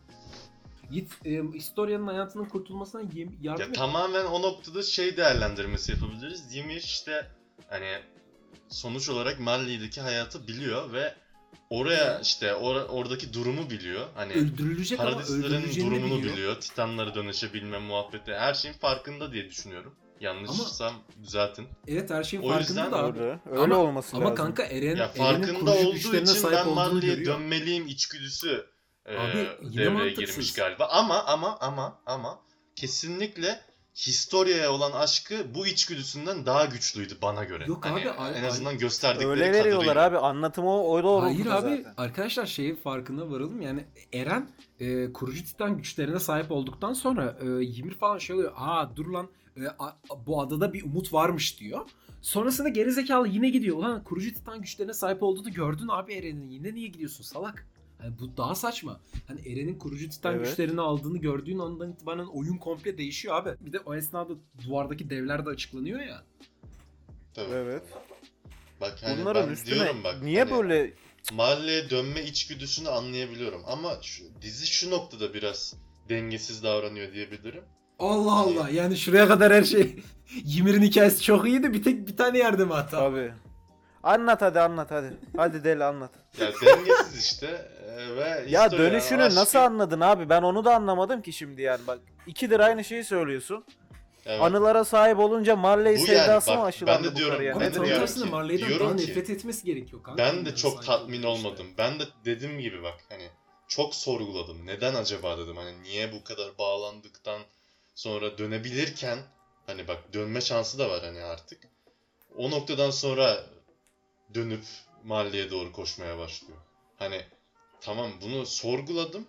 Git e, Historia'nın hayatının kurtulmasına yem- yardım Ya et. tamamen o noktada şey değerlendirmesi yapabiliriz. Ymir işte hani sonuç olarak Marley'deki hayatı biliyor ve oraya işte or- oradaki durumu biliyor. Hani Öldürülecek ama Paradislerin durumunu biliyor. biliyor. Titanlara dönüşebilme muhabbeti her şeyin farkında diye düşünüyorum. Yanlışsam düzeltin. Evet her şeyin O farkında yüzden da abi. Öyle, öyle Ama- olması Ama lazım. kanka Eren, Ya Eren'in farkında olduğu için sahip ben Marley'e dönmeliyim içgüdüsü e, Abi, devreye mantıksız. girmiş galiba. Ama ama ama ama kesinlikle Historia'ya olan aşkı bu içgüdüsünden daha güçlüydü bana göre. Yok Hani abi, en azından gösterdikleri Öyle veriyorlar kadarıyla. abi. Anlatımı o o doğru. Hayır abi zaten. arkadaşlar şeyin farkına varalım yani Eren e, kurucu titan güçlerine sahip olduktan sonra e, Ymir falan şey oluyor. Aa dur lan e, a- bu adada bir umut varmış diyor. Sonrasında gerizekalı yine gidiyor. Ulan kurucu titan güçlerine sahip olduğunu gördün abi Eren'in. Yine niye gidiyorsun salak? Hani bu daha saçma. Hani Eren'in kurucu titan Evet. güçlerini aldığını gördüğün andan itibaren oyun komple değişiyor abi. Bir de o esnada duvardaki devler de açıklanıyor ya. Tabii. Evet. Bak hani Bunların ben üstüne diyorum bak. niye hani böyle Marley'e dönme içgüdüsünü anlayabiliyorum ama şu, dizi şu noktada biraz dengesiz davranıyor diyebilirim. Allah Allah yani şuraya kadar her şey Ymir'in hikayesi çok iyiydi bir tek bir tane yerde mi hata? Tabii. Anlat hadi anlat hadi. Hadi deli anlat. Ya dengesiz işte ve Ya Historia, dönüşünü aşkı- nasıl anladın abi? Ben onu da anlamadım ki şimdi yani bak. İkidir aynı şeyi söylüyorsun. Evet. Anılara sahip olunca Marley Bu yani, sevdası bak, mı ben aşılandı de bu diyorum? Ama ben de tam ya? diyorum tersine ki- Marley'den diyorum daha ki, nefret etmesi gerekiyor kanka. Ben de çok sahip tatmin olduğu olmadım. Ben de dediğim gibi bak hani çok sorguladım. Neden acaba dedim hani niye bu kadar bağlandıktan sonra dönebilirken hani bak dönme şansı da var hani artık. O noktadan sonra dönüp Marley'e doğru koşmaya başlıyor. Hani tamam bunu sorguladım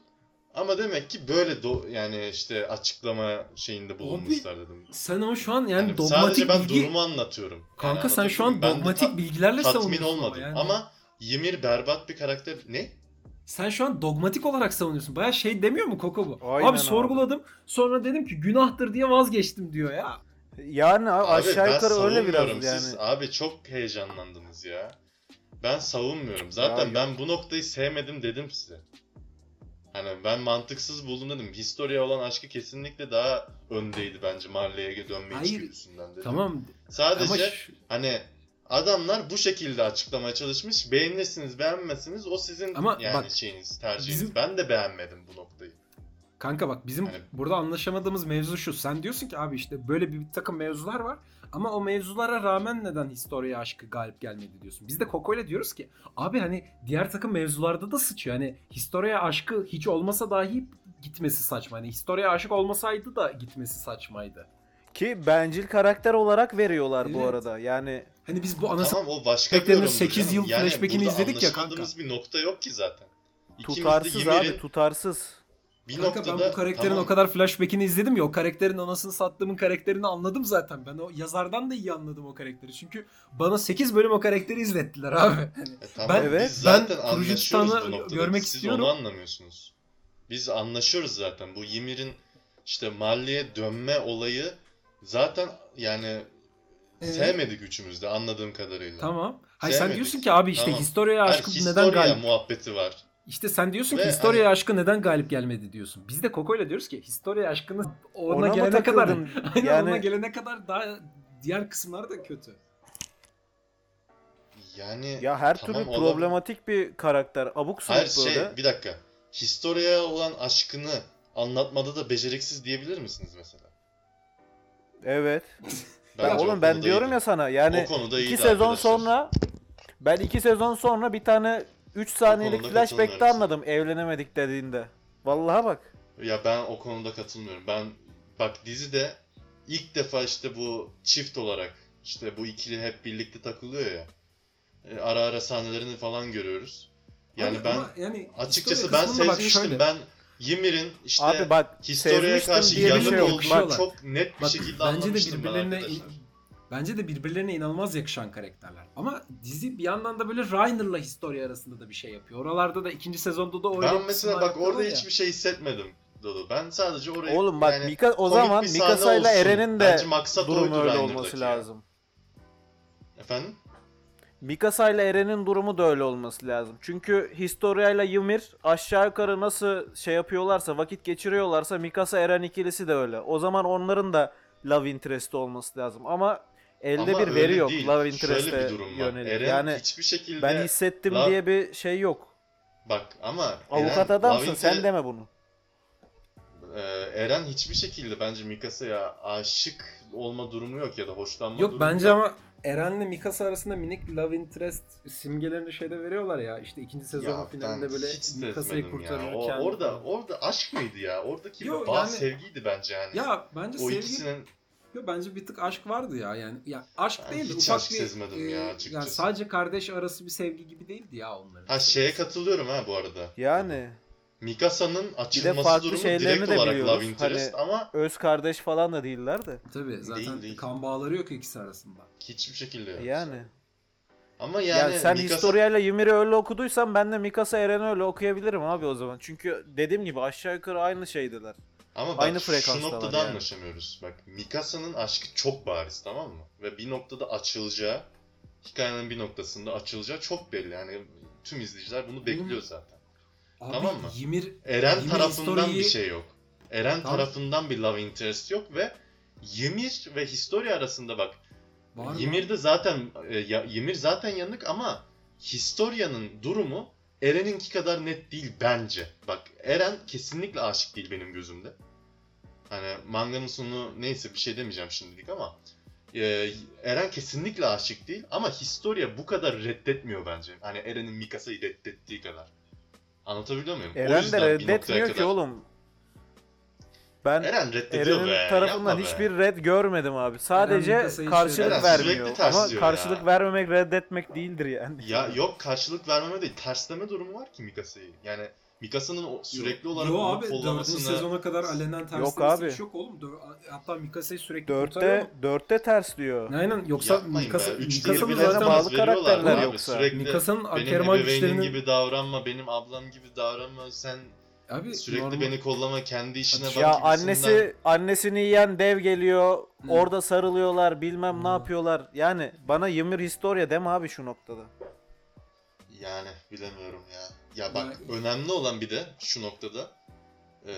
ama demek ki böyle do- yani işte açıklama şeyinde bulunmuşlar dedim. Sen ama şu an yani Yani dogmatik sadece ben bilgi... durumu anlatıyorum. Kanka Yani sen şu an dogmatik ta- bilgilerle tatmin savunuyorsun olmadım. ama Ama, yani. Ymir berbat bir karakter. Ne? Sen şu an dogmatik olarak savunuyorsun. Baya şey demiyor mu Koko bu? Aynen abi sorguladım sonra dedim ki günahtır diye vazgeçtim diyor ya. Yani abi, Abi aşağı yukarı öyle biraz yani. Siz abi çok heyecanlandınız ya. Ben savunmuyorum. Zaten Ya ben bu noktayı sevmedim dedim size. Hani ben mantıksız buldum dedim. Historia olan aşkı kesinlikle daha öndeydi bence Marley'e dönme Hayır, içgüdüsünden dedim. Tamam Sadece ama şu- hani adamlar bu şekilde açıklamaya çalışmış. Beğenirsiniz, beğenmezsiniz o sizin Ama yani bak, şeyiniz, tercihiniz. bizim- Ben de beğenmedim bu noktayı. Kanka bak bizim Hani- burada anlaşamadığımız mevzu şu. Sen diyorsun ki abi işte böyle bir takım mevzular var ama o mevzulara rağmen neden Historia aşkı galip gelmedi diyorsun. Biz de Koko ile diyoruz ki abi hani diğer takım mevzularda da sıçıyor. Hani Historia aşkı hiç olmasa dahi gitmesi saçma. Hani Historia aşık olmasaydı da gitmesi saçmaydı. Ki bencil karakter olarak veriyorlar bu Evet. arada. Yani Hani biz bu ana Tamam o başka bir yorumdur 8 canım. yıl yani flashback'ini izledik ya kanka. bir nokta yok ki zaten. İkimiz de tutarsız abi tutarsız. Bir Kanka noktada ben bu karakterin tamam, o kadar flashback'ini izledim ya o karakterin anasını sattığımın karakterini anladım zaten. Ben o yazardan da iyi anladım o karakteri. Çünkü bana 8 bölüm o karakteri izlettiler abi. Hani E, tamam, Ben- Evet, biz ben zaten bu noktada. görmek Siz istiyorum. onu anlamıyorsunuz. Biz anlaşıyoruz zaten. Bu Ymir'in işte Marley'e dönme olayı zaten yani Evet. sevmedik üçümüz de anladığım kadarıyla. tamam. Hayır sen Sevmedik. diyorsun ki abi işte Tamam. Historia Her aşkı Historia neden galip? muhabbeti var. İşte sen diyorsun Ve ki Historia hani- aşkı neden galip gelmedi diyorsun. Biz de Koko ile diyoruz ki Historia aşkını ona, Ona gelene kadar? Aynen Yani- ona gelene kadar daha diğer kısımlar da kötü. Yani Ya her tamam, türlü problematik bir karakter. Abuk Her sabuk şey böyle. bir dakika. Historia'ya olan aşkını anlatmada da beceriksiz diyebilir misiniz mesela? Evet. Bence Ya oğlum ben diyorum iyiydi. ya sana yani o konuda iki sezon arkadaşlar. sonra ben iki sezon sonra bir tane 3 saniyelik konuda flashback'te katılmıyorum anladım evlenemedik dediğinde. Vallahi bak. Ya ben o konuda katılmıyorum. Ben bak dizide ilk defa işte bu çift olarak işte bu ikili hep birlikte takılıyor ya. E, ara ara sahnelerini falan görüyoruz. Yani Abi ben ama yani açıkçası Historia ben kısmında bak sezmiştim. şöyle. Ben Ymir'in işte Abi bak Historia'ya sevmiştim karşı diye bir yanık şey yok. olduğunu çok net bir Bak, şekilde bence de anlamıştım ben birbirlerine arkadaşlar. Bence de birbirlerine inanılmaz yakışan karakterler. Ama dizi bir yandan da böyle Reiner'la Historia arasında da bir şey yapıyor. Oralarda da ikinci sezonda da öyle Ben mesela bak orada ya. hiçbir şey hissetmedim Dodo. Ben sadece orayı Oğlum bak yani Mika, o zaman Mikasa ile. Eren'in de Bence maksat durumu öyle Reiner'daki olması ya. lazım. Efendim? Mikasa ile Eren'in durumu da öyle olması lazım. Çünkü Historia ile Ymir aşağı yukarı nasıl şey yapıyorlarsa, vakit geçiriyorlarsa Mikasa Eren ikilisi de öyle. O zaman onların da love interest olması lazım. Ama elde Ama bir veri yok değil. love interest'e yönelik. Eren yani hiçbir şekilde ben hissettim love- diye bir şey yok. Bak ama Avukat Eren, adamsın love sen deme bunu. e, Eren hiçbir şekilde bence Mikasa'ya aşık olma durumu yok ya da hoşlanma Yok durumu bence yok. ama Eren'le Mikasa arasında minik love interest simgelerini şeyde veriyorlar ya. İşte ikinci sezonun finalinde böyle Mikasa'yı kurtarırken. O, orada orada aşk mıydı ya? Oradaki Yo, bağ yani- sevgiydi bence yani. Ya bence o sevgi ikisinin Yo, bence bir tık aşk vardı ya yani. Ya aşk Ben değil de hiç ufak aşk bir sezmedim ya e, açıkçası. yani sadece kardeş arası bir sevgi gibi değildi ya onların. ha şeye katılıyorum ha bu arada. Yani Mikasa'nın açılması durumu direkt olarak biliyoruz. love interest ama öz kardeş falan da değiller de. Tabii zaten Değil, değil. kan bağları yok ikisi arasında. hiçbir şekilde yok. Yani. Ama Yani, yani, sen Mikasa... Historia'yla Ymir'i öyle okuduysan ben de Mikasa Eren'i öyle okuyabilirim abi o zaman. Çünkü dediğim gibi aşağı yukarı aynı şeydiler. Ama bak Aynı şu noktada yani. anlaşamıyoruz. Bak Mikasa'nın aşkı çok bariz tamam mı? Ve bir noktada açılacağı, hikayenin bir noktasında açılacağı çok belli. Yani tüm izleyiciler bunu bekliyor zaten. Abi Tamam mı? Ymir Eren Ymir tarafından Historia'yı- bir şey yok. Eren Tamam. tarafından bir love interest yok ve Ymir ve Historia arasında bak var mı? Ymir de zaten e, ya, Ymir zaten yanık ama Historia'nın durumu Eren'inki kadar net değil bence. Bak Eren kesinlikle aşık değil benim gözümde. Hani manganın sonu neyse bir şey demeyeceğim şimdilik ama e, Eren kesinlikle aşık değil ama Historia bu kadar reddetmiyor bence. Hani Eren'in Mikasa'yı reddettiği kadar. Anlatabiliyor muyum? O Eren yüzden de reddetmiyor ki oğlum. Ben Eren reddediyor Eren'in be. tarafından hiçbir red görmedim abi. Sadece karşılık Eren vermiyor. Ama karşılık ya. vermemek reddetmek değildir yani. Ya yok karşılık vermeme değil, tersleme durumu var ki Mikasa'yı. Yani Mikasa'nın o sürekli olarak Yo onu abi 4. kollamasını... sezona kadar alenen ters Yok abi. hiç yok oğlum. Dö- Hatta Mikasa'yı sürekli Dörtte, kurtarıyor. dörtte ters diyor. Aynen yoksa Yapmayın Mikasa, be. Üç Mikasa'nın birbirlerine zaten bağlı veriyorlar karakterler abi. yoksa. Sürekli Mikasa'nın benim Akerman ebeveynim gibi davranma, benim ablam gibi davranma, sen abi sürekli normal- beni kollama, kendi işine bak Ya gibisinden. annesi annesini yiyen dev geliyor. Hı. Orada sarılıyorlar, bilmem ne Hı. yapıyorlar. Yani bana Ymir Historia deme abi şu noktada. Yani bilemiyorum ya. Ya bak Ya- önemli olan bir de şu noktada e,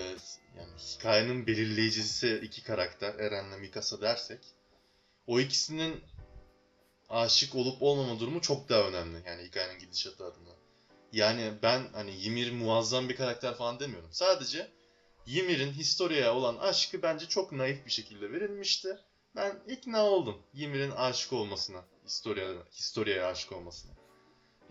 yani hikayenin belirleyicisi iki karakter Eren'le Mikasa dersek o ikisinin aşık olup olmama durumu çok daha önemli yani hikayenin gidişatı adına. Yani ben hani Ymir muazzam bir karakter falan demiyorum. Sadece Ymir'in Historia'ya olan aşkı bence çok naif bir şekilde verilmişti. Ben ikna oldum Ymir'in aşık olmasına, Historia'ya Historia'ya aşık olmasına.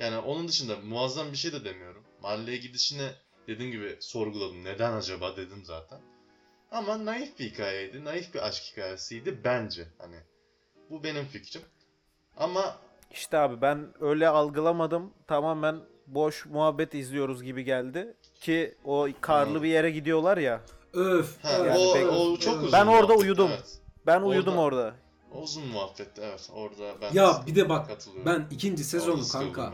Yani onun dışında muazzam bir şey de demiyorum. Mahalleye gidişini dediğim gibi sorguladım. Neden acaba dedim zaten. Ama naif bir hikayeydi. Naif bir aşk hikayesiydi bence. Hani bu benim fikrim. Ama İşte abi ben öyle algılamadım. Tamamen boş muhabbet izliyoruz gibi geldi. Ki o karlı Anladım. bir yere gidiyorlar ya. Öf. ha, öf, o, pek- o çok uzun. Ben orada uyudum. Evet. Ben uyudum Orada- orada. O uzun muhabbetti evet. Orada ben Ya bir de bak ben ikinci sezonu kanka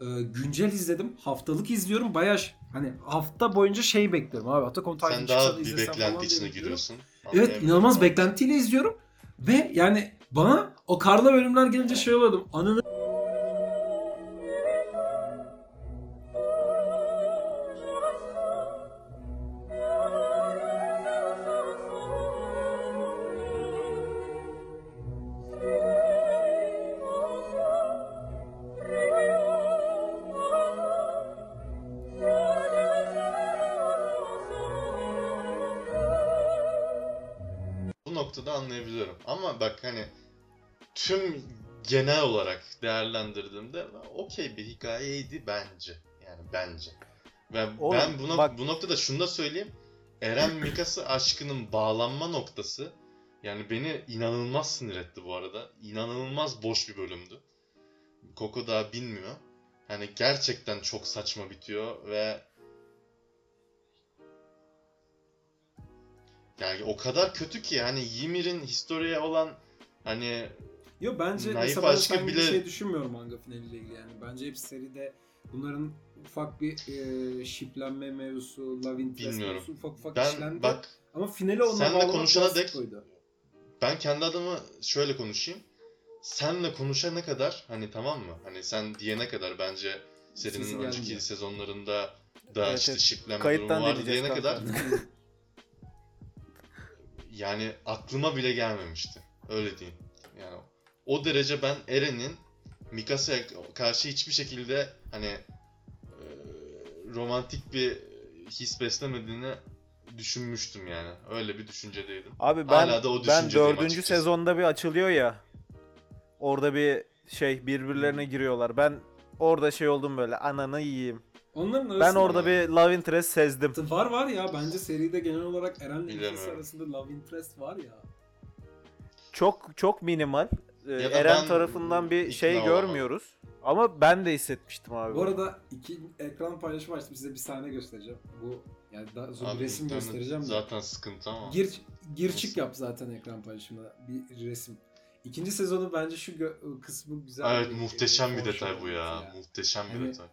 e, güncel izledim. Haftalık izliyorum. Bayağı hani hafta boyunca şey bekliyorum abi. Attack on Titan Sen daha da bir beklenti içine giriyorsun. Evet inanılmaz beklentiyle izliyorum. Ve yani bana o karlı bölümler gelince şey oluyordum. Ananı genel olarak değerlendirdiğimde okey bir hikayeydi bence. Yani bence. Ve Oğlum, ben bu, nok- bak- bu noktada şunu da söyleyeyim. Eren Mikasa aşkının bağlanma noktası yani beni inanılmaz sinir etti bu arada. İnanılmaz boş bir bölümdü. Koko daha bilmiyor. Hani gerçekten çok saçma bitiyor ve yani o kadar kötü ki hani Ymir'in Historia'ya olan hani Yo bence Naif mesela ben aşkı gibi bile- şey düşünmüyorum manga finaliyle ilgili yani. Bence hep seride bunların ufak bir e, shiplenme mevzusu, love interest Bilmiyorum. mevzusu ufak ufak ben işlendi. bak Ama finali onunla Senle konuşana dek- sıkıydı. ben kendi adıma şöyle konuşayım. Senle konuşana kadar hani tamam mı? Hani sen diyene kadar bence serinin önceki gelmiyor. sezonlarında da Evet, işte evet. shiplenme Kayıttan durumu vardı diyene kanka. kadar yani aklıma bile gelmemişti. Öyle diyeyim. Yani o derece ben Eren'in Mikasa'ya karşı hiçbir şekilde hani e, romantik bir his beslemediğini düşünmüştüm yani. Öyle bir düşüncedeydim. Abi ben Hala da o ben dördüncü sezonda bir açılıyor ya. Orada bir şey birbirlerine giriyorlar. Ben orada şey oldum böyle ananı yiyeyim. Onların Ben orada bir love interest sezdim. var var ya bence seride genel olarak Eren'le ikisi arasında love interest var ya. Çok çok minimal. Ee, Ya da Eren ben tarafından bir ikna şey olamadım. görmüyoruz. Ama ben de hissetmiştim abi. Bu arada iki ekran paylaşımı açtım size bir sahne göstereceğim. Bu yani daha sonra bir Abi resim internet göstereceğim. de. Zaten sıkıntı ama. Gir, gir çık yap zaten ekran paylaşımına bir resim. İkinci sezonu bence şu gö- kısmı güzel. Evet bir- muhteşem bir hoş detay bu ya. Muhteşem bir Hani- detay.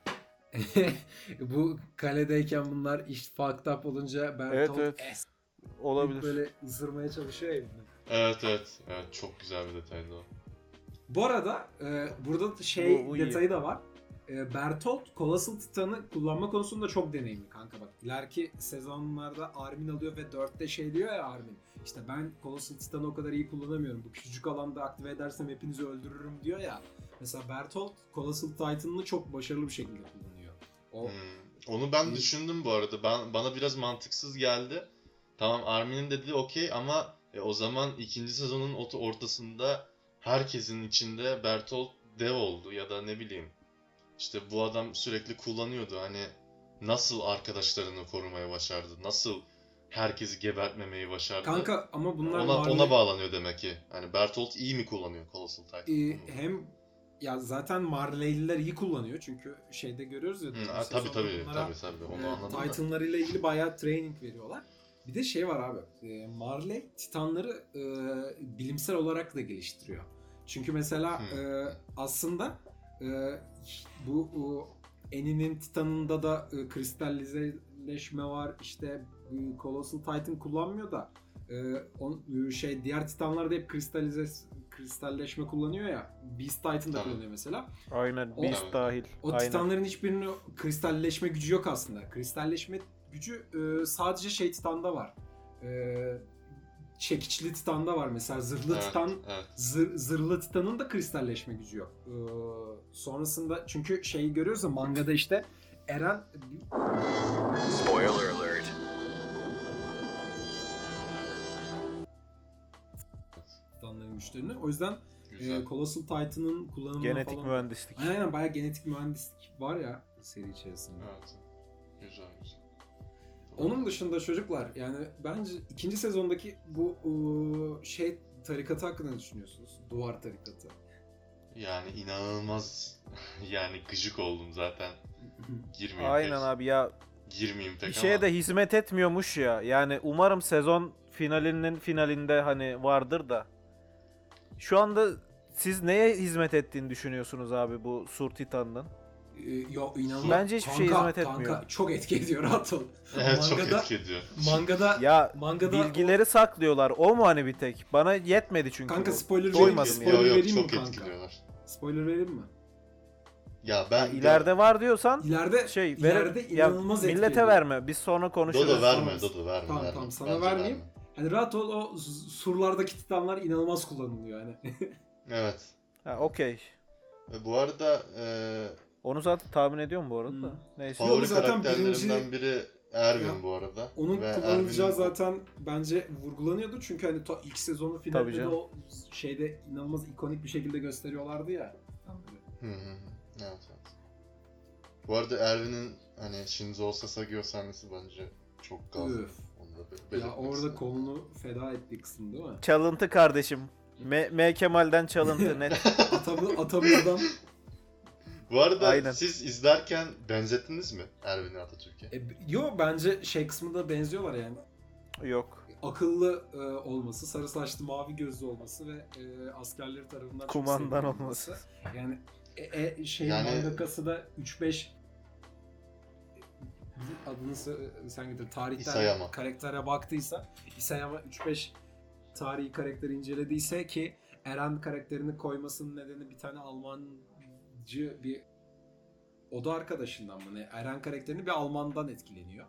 bu kaledeyken bunlar iş fucked up olunca Bertolt Evet, evet. es- Olabilir. böyle ısırmaya çalışıyor ya. Evet evet. Evet çok güzel bir detaydı o. Bu arada e, burada şey Bu- bu iyi. detayı da var. E, Bertolt Colossal Titan'ı kullanma konusunda çok deneyimli kanka bak. İleriki sezonlarda Armin alıyor ve 4'te şey diyor ya Armin. İşte ben Colossal Titan'ı o kadar iyi kullanamıyorum. Bu küçücük alanda aktive edersem hepinizi öldürürüm diyor ya. Mesela Bertolt Colossal Titan'ını çok başarılı bir şekilde kullanıyor. O Hmm. Onu ben İyi. düşündüm bu arada. Ben bana biraz mantıksız geldi. Tamam Armin'in dediği okey ama e, o zaman ikinci sezonun ort- ortasında herkesin içinde Bertolt dev oldu ya da ne bileyim. İşte bu adam sürekli kullanıyordu. Hani nasıl arkadaşlarını korumaya başardı? Nasıl herkesi gebertmemeyi başardı? kanka ama bunlar ona Marvel- ona bağlanıyor demek ki. Hani Bertolt iyi mi kullanıyor Colossal Titan? e, hem ya zaten Marley'liler iyi kullanıyor çünkü şeyde görüyoruz ya. Hı, a, tabii tabii bunlara- tabii tabii onu Ee, anladım. Titan'lar ile ilgili bayağı training veriyorlar. Bir de şey var abi. e, Marley Titanları e, bilimsel olarak da geliştiriyor. Çünkü mesela Hmm. e, aslında e, bu o, Eni'nin Titan'ında da e, kristallizeleşme var. İşte e, Colossal Titan kullanmıyor da e, on, e, şey diğer Titanlarda hep kristalize kristalleşme kullanıyor ya. Beast Titan da kullanıyor mesela. Aynen O- Beast dahil. O Aynen. titanların hiçbirinin kristalleşme gücü yok aslında. Kristalleşme gücü e, sadece şey titanda var. E, çekiçli titanda var. Mesela zırhlı Evet, titan evet. zır, zırhlı titanın da kristalleşme gücü yok. E, sonrasında çünkü şeyi görüyoruz ya mangada işte Eren Spoiler alert. titanların güçlerini. O yüzden Güzel. e, Colossal Titan'ın kullanımına Genetik falan... mühendislik. Aynen aynen bayağı genetik mühendislik var ya seri içerisinde. Evet. Güzel güzel. Onun dışında çocuklar yani bence ikinci sezondaki bu ıı, şey tarikatı hakkında ne düşünüyorsunuz? Duvar tarikatı. Yani inanılmaz yani gıcık oldum zaten. Girmeyeyim Aynen pek. abi ya Girmeyeyim pek bir şeye ama. de hizmet etmiyormuş ya. Yani umarım sezon finalinin finalinde hani vardır da. Şu anda siz neye hizmet ettiğini düşünüyorsunuz abi bu Sur Titan'ın? Ee, yo inanılmaz. Bence hiçbir şey hizmet etmiyor. Kanka çok etki ediyor rahat ol. Evet çok Mangada- etki ediyor. Mangada Ya mangada bilgileri saklıyorlar. O mu hani bir tek? Bana yetmedi çünkü kanka spoiler vereyim mi? Spoiler Yok yok vereyim mi çok kanka? etkiliyorlar. Spoiler vereyim mi? Ya ben İleride var diyorsan İleride şey ileride ya inanılmaz etki millete ediyor. verme. Biz sonra konuşuruz. Dodo verme. Dodo verme. Tamam, verme. tamam, sana Bence vermeyeyim. verme. Hani rahat ol o surlardaki titanlar inanılmaz kullanılıyor yani. Evet. Ha okey. E, Bu arada e, Onu zaten tahmin ediyorum bu arada. Hmm. Neyse. Yok, favori zaten karakterlerimden birinci- biri Erwin Ya, bu arada. Onun Ve kullanılacağı Erwin'in- zaten bence vurgulanıyordu çünkü hani ta ilk sezonun finalinde de o şeyde inanılmaz ikonik bir şekilde gösteriyorlardı ya. Hı hı hı. Evet evet. Bu arada Erwin'in hani Shinzo Sasageo sahnesi bence çok gazlı. Da be- Ya orada istedim. kolunu feda ettiği kısım değil mi? Çalıntı kardeşim. M, M Kemal'den çalıntı net. Atamı, atamızdan Bu arada Aynen. siz izlerken benzettiniz mi Erwin'i Atatürk'e? e, yo bence şey kısmında benziyorlar yani. Yok. Akıllı e, olması, sarı saçlı, mavi gözlü olması ve e, askerleri tarafından Kumandan olması. Yani e, e, şey Yani- mangakası da 3-5 adını sen getir. Tarihten Isayama. karaktere baktıysa Isayama 3-5 tarihi karakteri incelediyse ki Eren karakterini koymasının nedeni bir tane Almancı bir oda arkadaşından mı ne? Eren karakterini bir Almandan etkileniyor.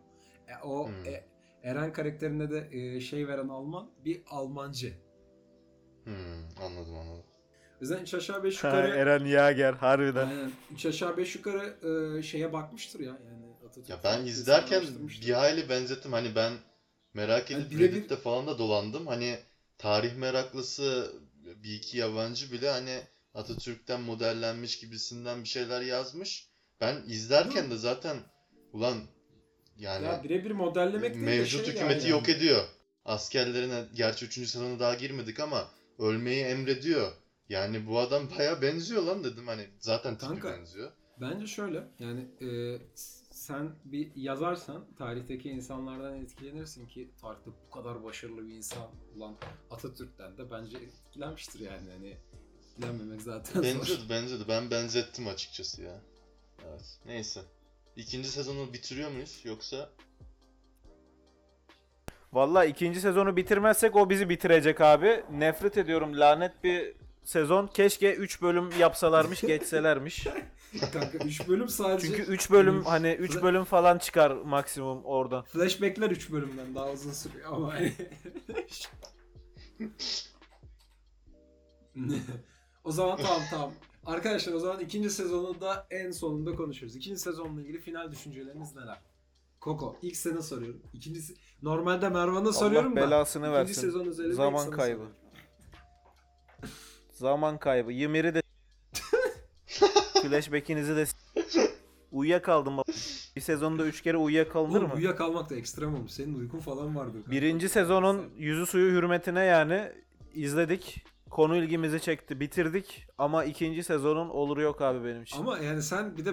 E, o Hmm. e, Eren karakterine de e, şey veren Alman bir Almancı. Hmm, anladım anladım. O yüzden 3 aşağı 5 Ha, yukarı Eren Yager harbiden. Aynen. 3 aşağı 5 yukarı e, şeye bakmıştır ya. Yani Atatürk Ya ben izlerken bir hayli benzettim. Hani ben Merak Yani edip birebir- Reddit'te falan da dolandım. Hani tarih meraklısı bir iki yabancı bile hani Atatürk'ten modellenmiş gibisinden bir şeyler yazmış. Ben izlerken de zaten ulan yani ya birebir modellemek değil de mevcut şey hükümeti yani. yok ediyor. Askerlerine gerçi 3. sezona daha girmedik ama ölmeyi emrediyor. Yani bu adam baya benziyor lan dedim hani zaten tipi Kanka, benziyor. Bence şöyle yani e, sen bir yazarsan tarihteki insanlardan etkilenirsin ki tarihte bu kadar başarılı bir insan olan Atatürk'ten de bence etkilenmiştir yani hani etkilenmemek zaten. Benziyordu benziyordu. Ben benzettim açıkçası ya. Evet. Neyse. İkinci sezonu bitiriyor muyuz yoksa Vallahi ikinci sezonu bitirmezsek o bizi bitirecek abi. Nefret ediyorum lanet bir sezon. Keşke 3 bölüm yapsalarmış, geçselermiş. Kanka 3 bölüm sadece Çünkü 3 bölüm hani 3 bölüm falan çıkar maksimum oradan. flashbackler 3 bölümden daha uzun sürüyor ama o zaman tamam tamam. Arkadaşlar o zaman ikinci sezonu da en sonunda konuşuruz. İkinci sezonla ilgili final düşünceleriniz neler? Koko ilk sana soruyorum. İkincisi normalde Mervan'a soruyorum da. belasını ikinci versin. sezon özelinde ilk Zaman sana kaybı. soruyorum. Zaman kaybı. Ymir'i de Flashback'inizi de uyuyakaldım. baba. Bir sezonda 3 kere uyuyakalınır Oğlum mı? uyuyakalmak da ekstrem olmuş. Senin uykun falan vardı. Birinci sezonun yüzü suyu hürmetine yani izledik. Konu ilgimizi çekti, bitirdik. Ama ikinci sezonun olur yok abi benim için. Ama yani sen bir de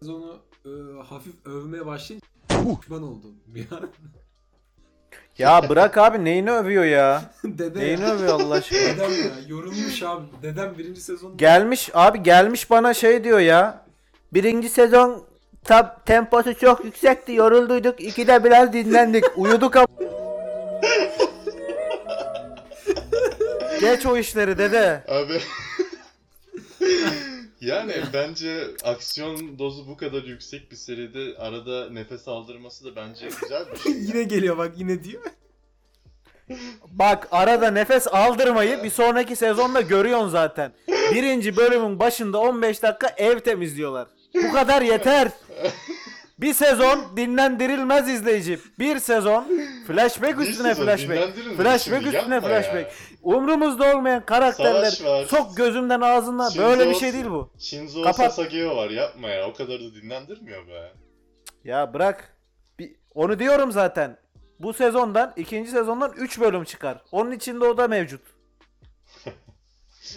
sezonu e, hafif övmeye başlayınca pişman oldun bir an. Ya bırak abi neyini övüyor ya? Dede Neyini ya. övüyor Allah aşkına? Dedem ya yorulmuş abi. Dedem birinci sezon Gelmiş abi gelmiş bana şey diyor ya. Birinci sezon tab temposu çok yüksekti yorulduyduk. İkide biraz dinlendik. Uyuduk ama. Geç o işleri dede. abi Yani bence aksiyon dozu bu kadar yüksek bir seride arada nefes aldırması da bence güzel bir şey. yine geliyor bak yine diyor. Bak arada nefes aldırmayı bir sonraki sezonda görüyorsun zaten. Birinci bölümün başında 15 dakika ev temizliyorlar. Bu kadar yeter. Bir sezon dinlendirilmez izleyici. Bir sezon flashback Bir üstüne sezon flashback. dinlendirilmez Flashback şimdi, üstüne yapma ya. flashback. Umrumuzda olmayan karakterler Savaş var. çok gözümden ağzından Shinzo- böyle bir şey değil bu. Shinzo Kapat. Sasageo var yapma ya o kadar da dinlendirmiyor be. Ya bırak. Bir, onu diyorum zaten. Bu sezondan ikinci sezondan 3 bölüm çıkar. Onun içinde o da mevcut.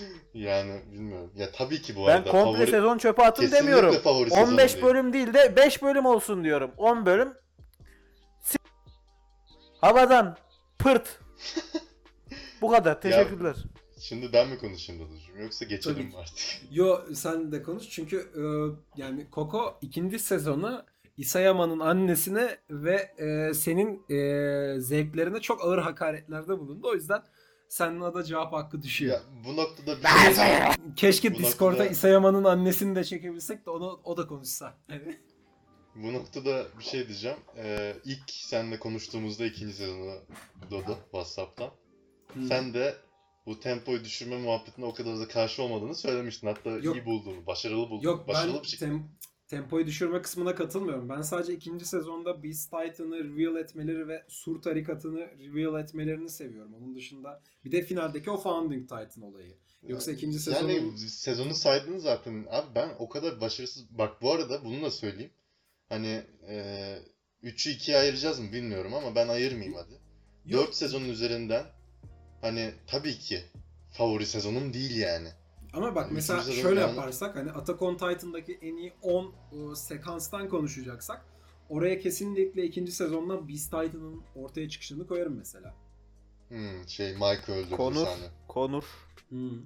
Yani bilmiyorum. Ya tabii ki bu Ben arada komple favori... sezon çöpe atın Kesinlikle demiyorum. favori sezon 15 değil. bölüm değil de 5 bölüm olsun diyorum. 10 bölüm s- havadan pırt. Bu kadar. Teşekkürler. Şimdi ben mi konuşayım Dadıcığım yoksa geçelim Tabii artık? Yo sen de konuş çünkü e, yani Koko ikinci sezonu Isayama'nın annesine ve e, senin e, zevklerine çok ağır hakaretlerde bulundu. O yüzden senin da cevap hakkı düşüyor. Ya bu noktada bir şey Keşke Bu Discord'da noktada- Isayama'nın annesini de çekebilsek de onu o da konuşsa. Bu noktada bir şey diyeceğim. Ee, ilk seninle konuştuğumuzda ikinci sezonu Dodo WhatsApp'tan. Sen de bu tempoyu düşürme muhabbetine o kadar da karşı olmadığını söylemiştin. Hatta Yok. iyi bulduğunu, başarılı bulduğunu. Yok başarılı ben bir şekilde. tem- tempoyu düşürme kısmına katılmıyorum. Ben sadece ikinci sezonda Beast Titan'ı reveal etmeleri ve Sur tarikatını reveal etmelerini seviyorum. Onun dışında bir de finaldeki o Founding Titan olayı. Yoksa ikinci sezonun... Yani sezonu saydın zaten. Abi ben o kadar başarısız... Bak bu arada bunu da söyleyeyim. Hani e, 3'ü 2'ye ayıracağız mı bilmiyorum ama ben ayırmayayım hadi. Yok. 4 sezonun üzerinden hani tabii ki favori sezonum değil yani. Ama bak mesela şöyle yani- yaparsak hani Attack on Titan'daki en iyi 10 e, sekanstan konuşacaksak oraya kesinlikle ikinci sezondan Beast Titan'ın ortaya çıkışını koyarım mesela. Hmm, şey Mike öldürdü Konur. sahne. Konur. Hmm.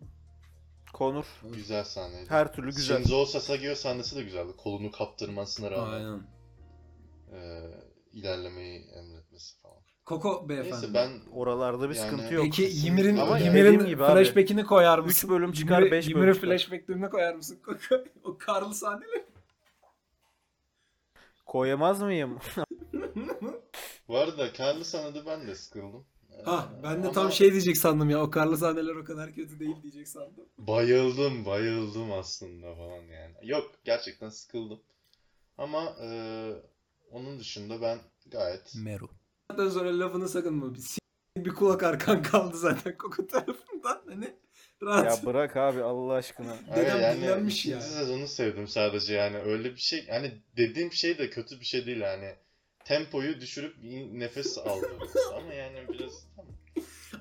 Konur. Güzel sahneydi. Her türlü güzel. Shinzo Sasageo sahnesi de güzeldi. Kolunu kaptırmasına rağmen Aynen. e, ilerlemeyi emretmesi falan. Koko beyefendi. Neyse ben Oralarda bir Yani- sıkıntı yok. Peki Ymir'in Ama Ymir'in dediğim gibi abi, flashback'ini koyar mısın? üç bölüm çıkar, Ymir'i- beş bölüm Ymir'in çıkar. flashback'lerini koyar mısın? Koko? o karlı sahneleri. Koyamaz mıyım? bu arada Karlı sahnede ben de sıkıldım. ha Ee, ben de ama tam şey diyecek sandım ya. O karlı sahneler o kadar kötü değil diyecek sandım. Bayıldım, bayıldım aslında falan yani. Yok, gerçekten sıkıldım. Ama e, onun dışında ben gayet Meru. Saatten sonra lafını sakınma. Bir, bir kulak arkan kaldı zaten Koko tarafından. Hani rahat. Ya bırak abi Allah aşkına. Dedem yani dinlenmiş ya. sezonu sevdim sadece yani öyle bir şey hani dediğim şey de kötü bir şey değil yani tempoyu düşürüp bir nefes aldırıyoruz ama yani biraz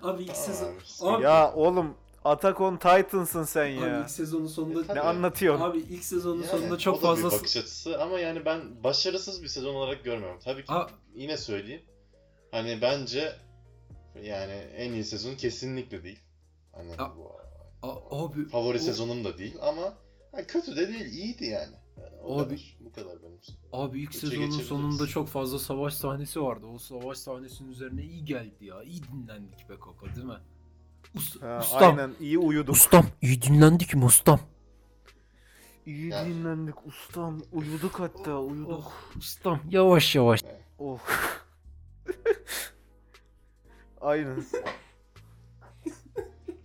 Abi ilk sezon... abi. Abi, Ya oğlum Attack on Titans'ın sen abi ya. ilk sezonun sonunda... E, tabii. Ne anlatıyorsun? Abi ilk sezonun Yani sonunda çok fazla... bakış açısı ama yani ben başarısız bir sezon olarak görmüyorum. Tabii ki Aa. yine söyleyeyim. Hani bence yani en iyi sezon kesinlikle değil. Hani Aa. bu A- abi... favori o- sezonum da değil ama ha, kötü de değil, iyiydi yani. O Abi. kadar. Bu kadar benim için. Abi ilk Üçe sezonun sonunda çok fazla savaş sahnesi vardı. O savaş sahnesinin üzerine iyi geldi ya. İyi dinlendik be Koko değil mi? Us- Ha, ustam. aynen iyi uyuduk. Ustam. iyi dinlendik mi ustam? İyi Ya. dinlendik ustam. Uyuduk hatta uyuduk. Oh, ustam. Yavaş yavaş. Oh. Aynen.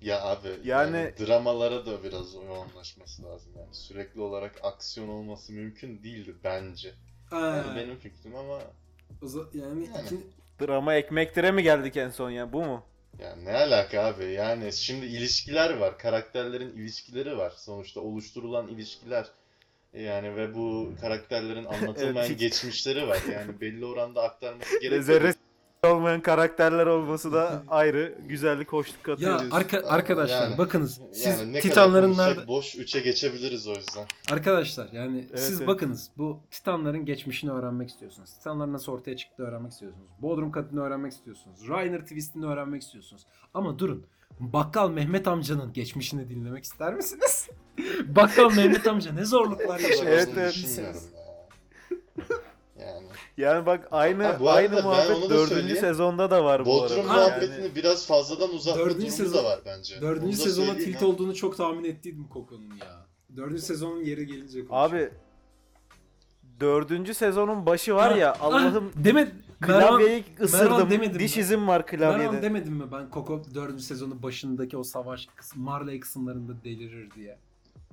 Ya abi Yani- yani, dramalara da biraz yoğunlaşması lazım yani. Sürekli olarak aksiyon olması mümkün değildi bence. Ha, Yani benim fikrim ama yani, Yani. iki- Drama ekmektire mi geldik en son ya? Bu mu? Ya ne alaka abi? Yani şimdi ilişkiler var. Karakterlerin ilişkileri var. Sonuçta oluşturulan ilişkiler. Yani ve bu karakterlerin anlatılmayan Evet. geçmişleri var. Yani belli oranda aktarması gerekiyor. Olmayan karakterler olması da ayrı. Güzellik, hoşluk katıyor Ya diyorsun. arka, arkadaşlar Yani- bakınız siz Yani ne Titanların kadar nerede konuşsak boş 3'e geçebiliriz o yüzden. Arkadaşlar yani Evet, siz evet. bakınız bu Titanların geçmişini öğrenmek istiyorsunuz. Titanlar nasıl ortaya çıktı öğrenmek istiyorsunuz. Bodrum katını öğrenmek istiyorsunuz. Reiner twistini öğrenmek istiyorsunuz. Ama durun. Bakkal Mehmet amcanın geçmişini dinlemek ister misiniz? Bakkal Mehmet amca ne zorluklar yaşamış. Evet, evet. düşünmüyorum ya. Yani Yani bak aynı Ha, bu arada aynı ben muhabbet onu da dördüncü söyleyeyim. sezonda da var bu Bodrum arada. Ha, muhabbetini biraz fazladan uzatma Dördüncü durumu sezon- da var bence. Onu Dördüncü da sezona söyleyeyim tilt ha. olduğunu çok tahmin ettiydim Koko'nun ya. Dördüncü sezonun yeri gelince konuşalım. Abi dördüncü sezonun başı var Ah, ya ah, Allah'ım Deme, klavyeyi Mervan ısırdım. demedim Diş mi? izim var Mervan klavyede. demedim mi ben Koko dördüncü sezonun başındaki o savaş kısmı, Marley kısımlarında delirir diye.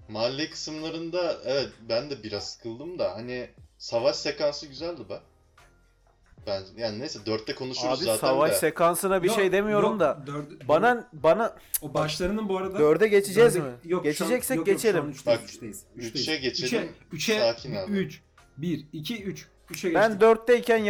Mahalle kısımlarında evet ben de biraz sıkıldım da hani savaş sekansı güzeldi be. Ben yani neyse dörtte konuşuruz Abi zaten savaş de. sekansına bir Yok, şey demiyorum yok, da. dördü- Bana bana o başlarının bu arada dörde geçeceğiz dörde- mi? Yok, Geçeceksek yok, yok, şu geçelim. Bak, üçteyiz, üçe üçteyiz. geçelim. Üçe, üçe Sakin abi. 3 1 2 3 3'e geçtik. Ben dörtteyken